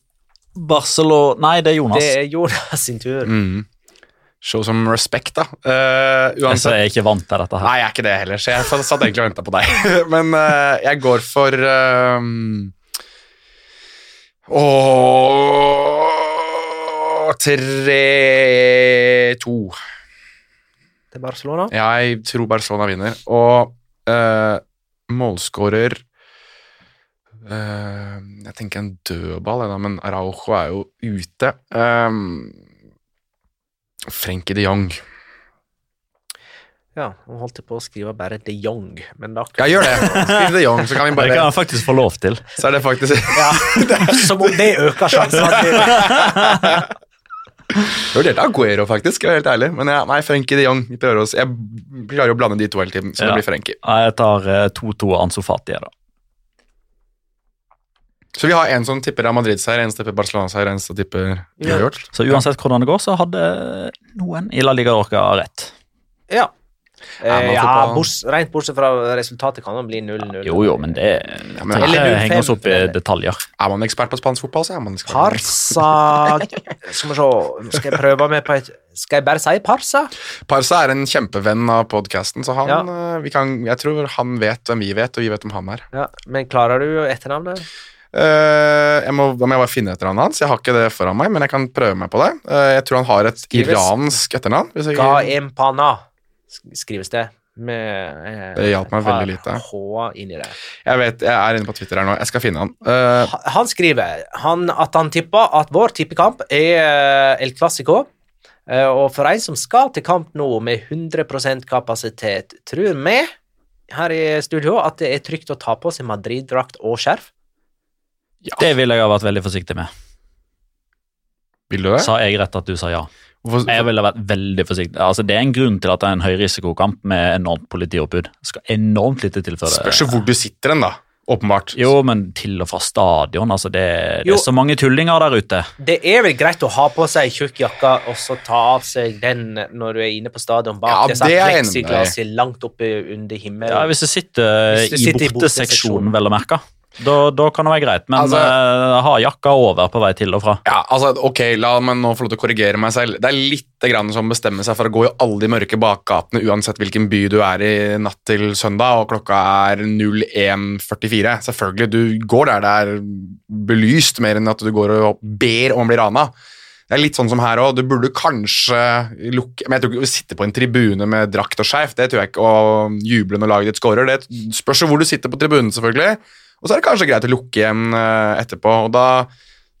Barcelona Nei, det er Jonas. Det er Jonas sin tur. Mm. Show some respect, da. Uh, uansett. Jeg er ikke vant til dette her. Nei, jeg er ikke det heller, så jeg satt egentlig og venta på deg. Men uh, jeg går for uh, Åh 3-2. Til Barcelona? Jeg tror Barcelona vinner. Og uh, målskårer Jeg tenker en dødball, men Araujo er jo ute. Um, Frenkie de Jong. Ja, han holdt på å skrive bare de Jong, men da Ja, gjør det. Skriv de Jong, så kan vi bare Det kan han faktisk få lov til. Så er det faktisk Ja, Som om det øker sjansen. Jeg vurderte Aguero, faktisk. Jeg er helt ærlig. Men ja, nei, Frenkie de Jong. Vi prøver oss. Jeg klarer å blande de to hele tiden, så Ja. det blir Frenkie. Jeg tar eh, 2-2 Ansofati, da. Så vi har en som tipper Real Madrid-seier, en som tipper Barcelona-seier, en som tipper uavgjort. Så uansett hvordan det går, så hadde noen i La Liga Orca rett. Ja. Ja, Eh, ja, bors, rent bortsett fra resultatet kan det bli 0-0. Jo, jo, men det Ja, men det Eller ikke 0-5 henger oss opp i detaljer. Er man ekspert på spansk fotball, så er man ekspert. Parsa Skal vi se Skal jeg prøve med på et Skal jeg bare si Parsa? Parsa er en kjempevenn av podkasten, så han, Ja. eh, vi kan, jeg tror han vet hvem vi vet, og vi vet hvem han er. Ja, Men klarer du etternavnet? Eh, jeg må, jeg må bare finne etternavnet hans. Jeg har ikke det foran meg, men jeg kan prøve meg på det. Eh, jeg tror han har et Skrives- iransk etternavn. Hvis jeg, Ga skrives det. Med eh, Det hjalp meg veldig lite. H inni det. jeg vet, jeg er inne på Twitter her nå. Jeg skal finne han. Uh, Han skriver han, at han tipper at vår tippekamp er El Clásico. Uh, Og for en som skal til kamp nå med 100% kapasitet, tror vi her i studio at det er trygt å ta på seg Madrid-drakt og skjerf? Det ville jeg ha vært veldig forsiktig med. Vil du det? Sa jeg rett at du sa ja? Hvorfor, Jeg ville vært veldig forsiktig. Altså, det er en grunn til at det er en høyrisikokamp med enormt politioppbud. Det skal enormt lite til før det Spørs hvor du sitter hen, da. Åpenbart. Jo, men til og fra stadion. Altså, det, det er så mange tullinger der ute. Det er vel greit å ha på seg tjukk jakke og så ta av seg den når du er inne på stadion bak Ja, disse det er jeg enig med deg i. pleksiglasset langt oppe under himmelen. Ja, Hvis du sitter, Hvis du i sitter i borteseksjonen, borteseksjonen. vel å merke, da, da kan det være greit. Men Altså- uh, ha jakka over på vei til og fra. Ja, altså, ok, La meg nå få lov til å korrigere meg selv. Det er litt grann som å bestemme seg for å gå i alle de mørke bakgatene uansett hvilken by du er i natt til søndag, og klokka er 01.44. Selvfølgelig, du går der det er belyst, mer enn at du går og ber om å bli rana. Det er litt sånn som her òg. Du burde kanskje lukke Men jeg tror ikke du sitter på en tribune med drakt og skjerf. Det tror jeg ikke. Og juble når laget ditt scorer. Det spørs jo hvor du sitter på tribunen, selvfølgelig. Og så er det kanskje greit å lukke igjen eh, etterpå. Og da,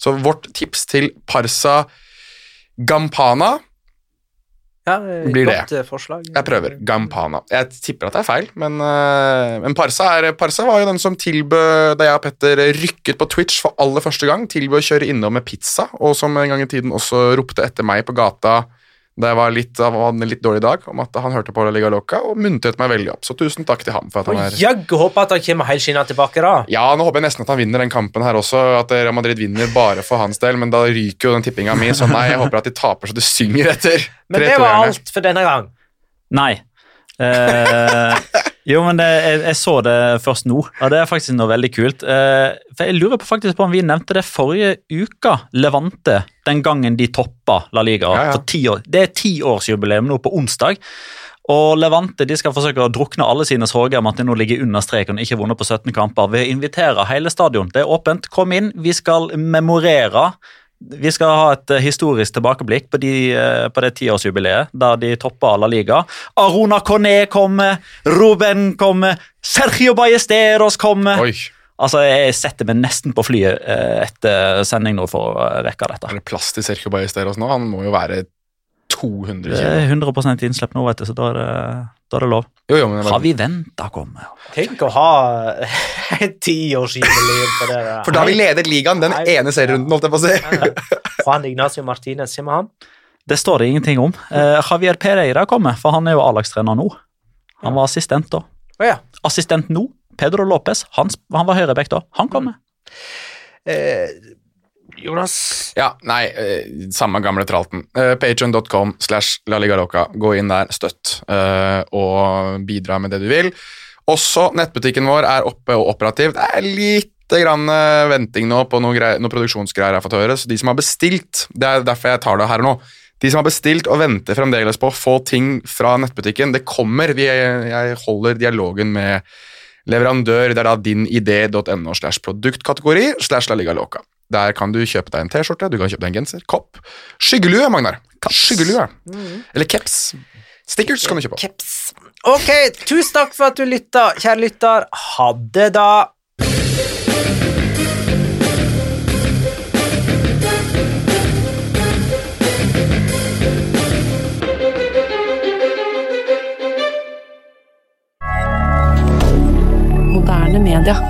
så vårt tips til Parsa Gampana Ja, eh, Blir godt det. forslag. Jeg prøver. Gampana. Jeg tipper at det er feil, men, eh, men Parsa, er, Parsa var jo den som tilbød, da jeg og Petter rykket på Twitch for aller første gang, tilbød å kjøre innom med pizza, og som en gang i tiden også ropte etter meg på gata da jeg var litt, en litt dårlig dag, om at han hørte på La Liga Loca, og muntret meg veldig opp. Så tusen takk til ham for at han er jaggu håper at han kommer helskinna tilbake, da. Ja, nå håper jeg nesten at han vinner den kampen her også, at Real Madrid vinner bare for hans del, men da ryker jo den tippinga mi, så nei, jeg håper at de taper så det synger etter. Men det var alt for denne gang. Nei. Eh, jo, men det, jeg, jeg så det først nå, og det er faktisk noe veldig kult. Eh, for Jeg lurer på faktisk på om vi nevnte det forrige uka, Levante, den gangen de toppa La Liga. Ja, ja. For ti år. Det er tiårsjubileum nå på onsdag. Og Levante de skal forsøke å drukne alle sine sorger med at de nå ligger under streken og ikke vunnet på 17 kamper, Vi inviterer invitere hele stadion. Det er åpent. Kom inn. Vi skal memorere. Vi skal ha et eh, historisk tilbakeblikk på, de, eh, på det tiårsjubileet der de toppa La Liga. Arona Coné kommer, Ruben kommer, Sergio Ballesteros kommer. Oi, Altså, Jeg setter meg nesten på flyet eh, etter sending nå for å rekke dette. er det plass til Sergio Ballesteros nå? Han må jo være 200 Det kilo. er 100 innslipp nå, vet du, så da er det, da er det lov. Jo, jo, men det Har vi venta komme? Tenk å ha tiårsjubileum på det. der. for da har vi ledet ligaen den Hei. ene serierunden, holdt jeg på å si. Juan Ignacio Martinez, sier vi han? Det står det ingenting om. Uh, Javier Pereira kommer, for han er jo A-lagstrener nå. Han var assistent da. Oh, ja. Assistent nå, Pedro Lopez, han, han var høyreback da. Han kommer. Eh, Jonas Ja, nei, eh, samme gamle tralten. Eh, Patreon.com slash La Gå inn der, støtt, eh, og bidra med det du vil. Også nettbutikken vår er oppe og operativ. Det er litt grann venting nå på noe, grei- noe produksjonsgreier jeg har fått høre, så de som har bestilt, det er derfor jeg tar det her nå, de som har bestilt og venter fremdeles på å få ting fra nettbutikken, det kommer. Jeg holder dialogen med leverandør. Det er da dinidé.no slash produktkategori slash La Liga Loca. Der kan du kjøpe deg en T-skjorte, du kan kjøpe deg en genser, kopp, skyggelue, Magnar. Skyggelue. Eller caps. Stickers kan du kjøpe. Caps. Ok, tusen takk for at du lytta, kjære lytter. Ha det, da. Moderne media.